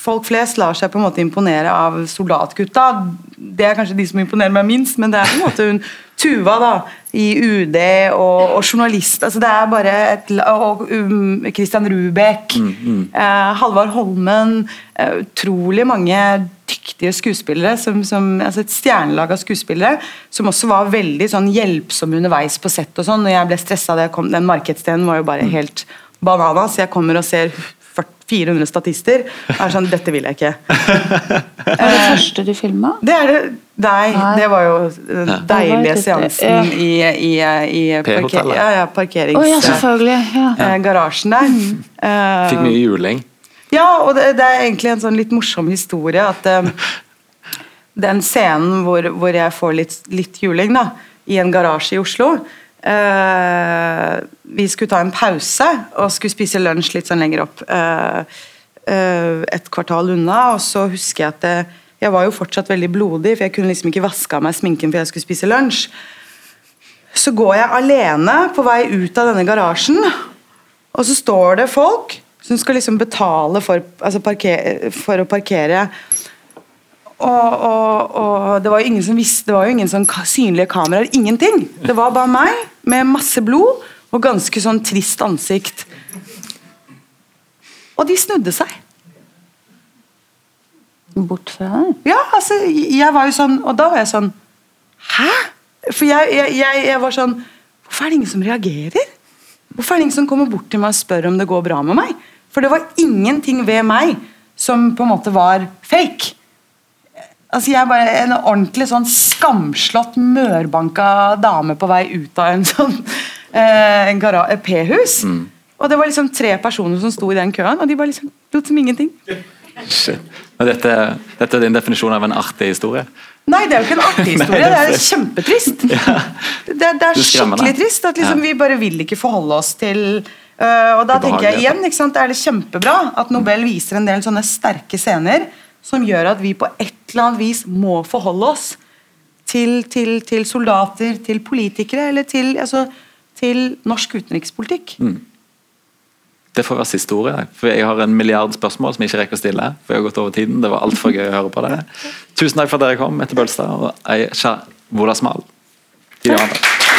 folk flest lar seg på en måte imponere av soldatgutta. Det er kanskje de som imponerer meg minst, men det er på en måte hun Tuva da, i UD og, og journalist. altså Det er bare et, Og um, Christian Rubek. Eh, Halvard Holmen. eh, utrolig mange dyktige skuespillere. Som, som, altså et stjernelag av skuespillere som også var veldig sånn hjelpsomme underveis på sett. og sånn, når jeg ble stressa da jeg kom, Den markedsstenen var jo bare helt bananas. Jeg kommer og ser 400 statister. og er sånn, Dette vil jeg ikke. Var det første du filma? Det er det Nei, det var jo den Ja. deilige seansen i, i, i parker, ja, ja, Å ja, parkerings... selvfølgelig. Ja. eh, garasjen der. Mm. Fikk mye juling. ja, og det, det er egentlig en sånn litt morsom historie at um, den scenen hvor, hvor jeg får litt, litt juling da, i en garasje i Oslo eh, Vi skulle ta en pause og skulle spise lunsj litt sånn lenger opp. eh, eh, et kvartal unna, og så husker jeg at det, jeg var jo fortsatt veldig blodig, for jeg kunne liksom ikke vaske av meg sminken for jeg skulle spise lunsj. Så går jeg alene på vei ut av denne garasjen, og så står det folk som skal liksom betale for, altså parker, for å parkere. Og, og, og, det var jo ingen som visste, det var jo ingen sånn synlige kameraer, ingenting. Det var bare meg med masse blod og ganske sånn trist ansikt. Og de snudde seg. Bort fra deg? Ja, altså, jeg var jo sånn Og da var jeg sånn Hæ? For jeg, jeg, jeg, jeg var sånn Hvorfor er det ingen som reagerer? Hvorfor er det ingen som kommer bort til meg og spør om det går bra med meg? For det var ingenting ved meg som på en måte var fake. Altså Jeg er bare en ordentlig sånn skamslått, mørbanka dame på vei ut av en sånn eh, gara- P-hus. Og det var liksom tre personer som sto i den køen, og de bare liksom lot som ingenting. Shit. Men dette, dette er din definisjon av en artig historie? Nei, det er jo ikke en artig historie, det er kjempetrist. Det, det er skikkelig trist at liksom Ja. vi bare vil ikke forholde oss til uh, Og da tenker jeg igjen, ikke sant, er det kjempebra at Nobel viser en del sånne sterke scener som gjør at vi på et eller annet vis må forholde oss til, til, til soldater, til politikere, eller til, altså, til norsk utenrikspolitikk. Det får være siste ordet. For Jeg har en milliard spørsmål som jeg ikke rekker å stille. For jeg har gått over tiden. Det var altfor gøy å høre på det. Tusen takk for at dere kom, Mette Bølstad og Aisha Wolasmal. Tidligere ansatt.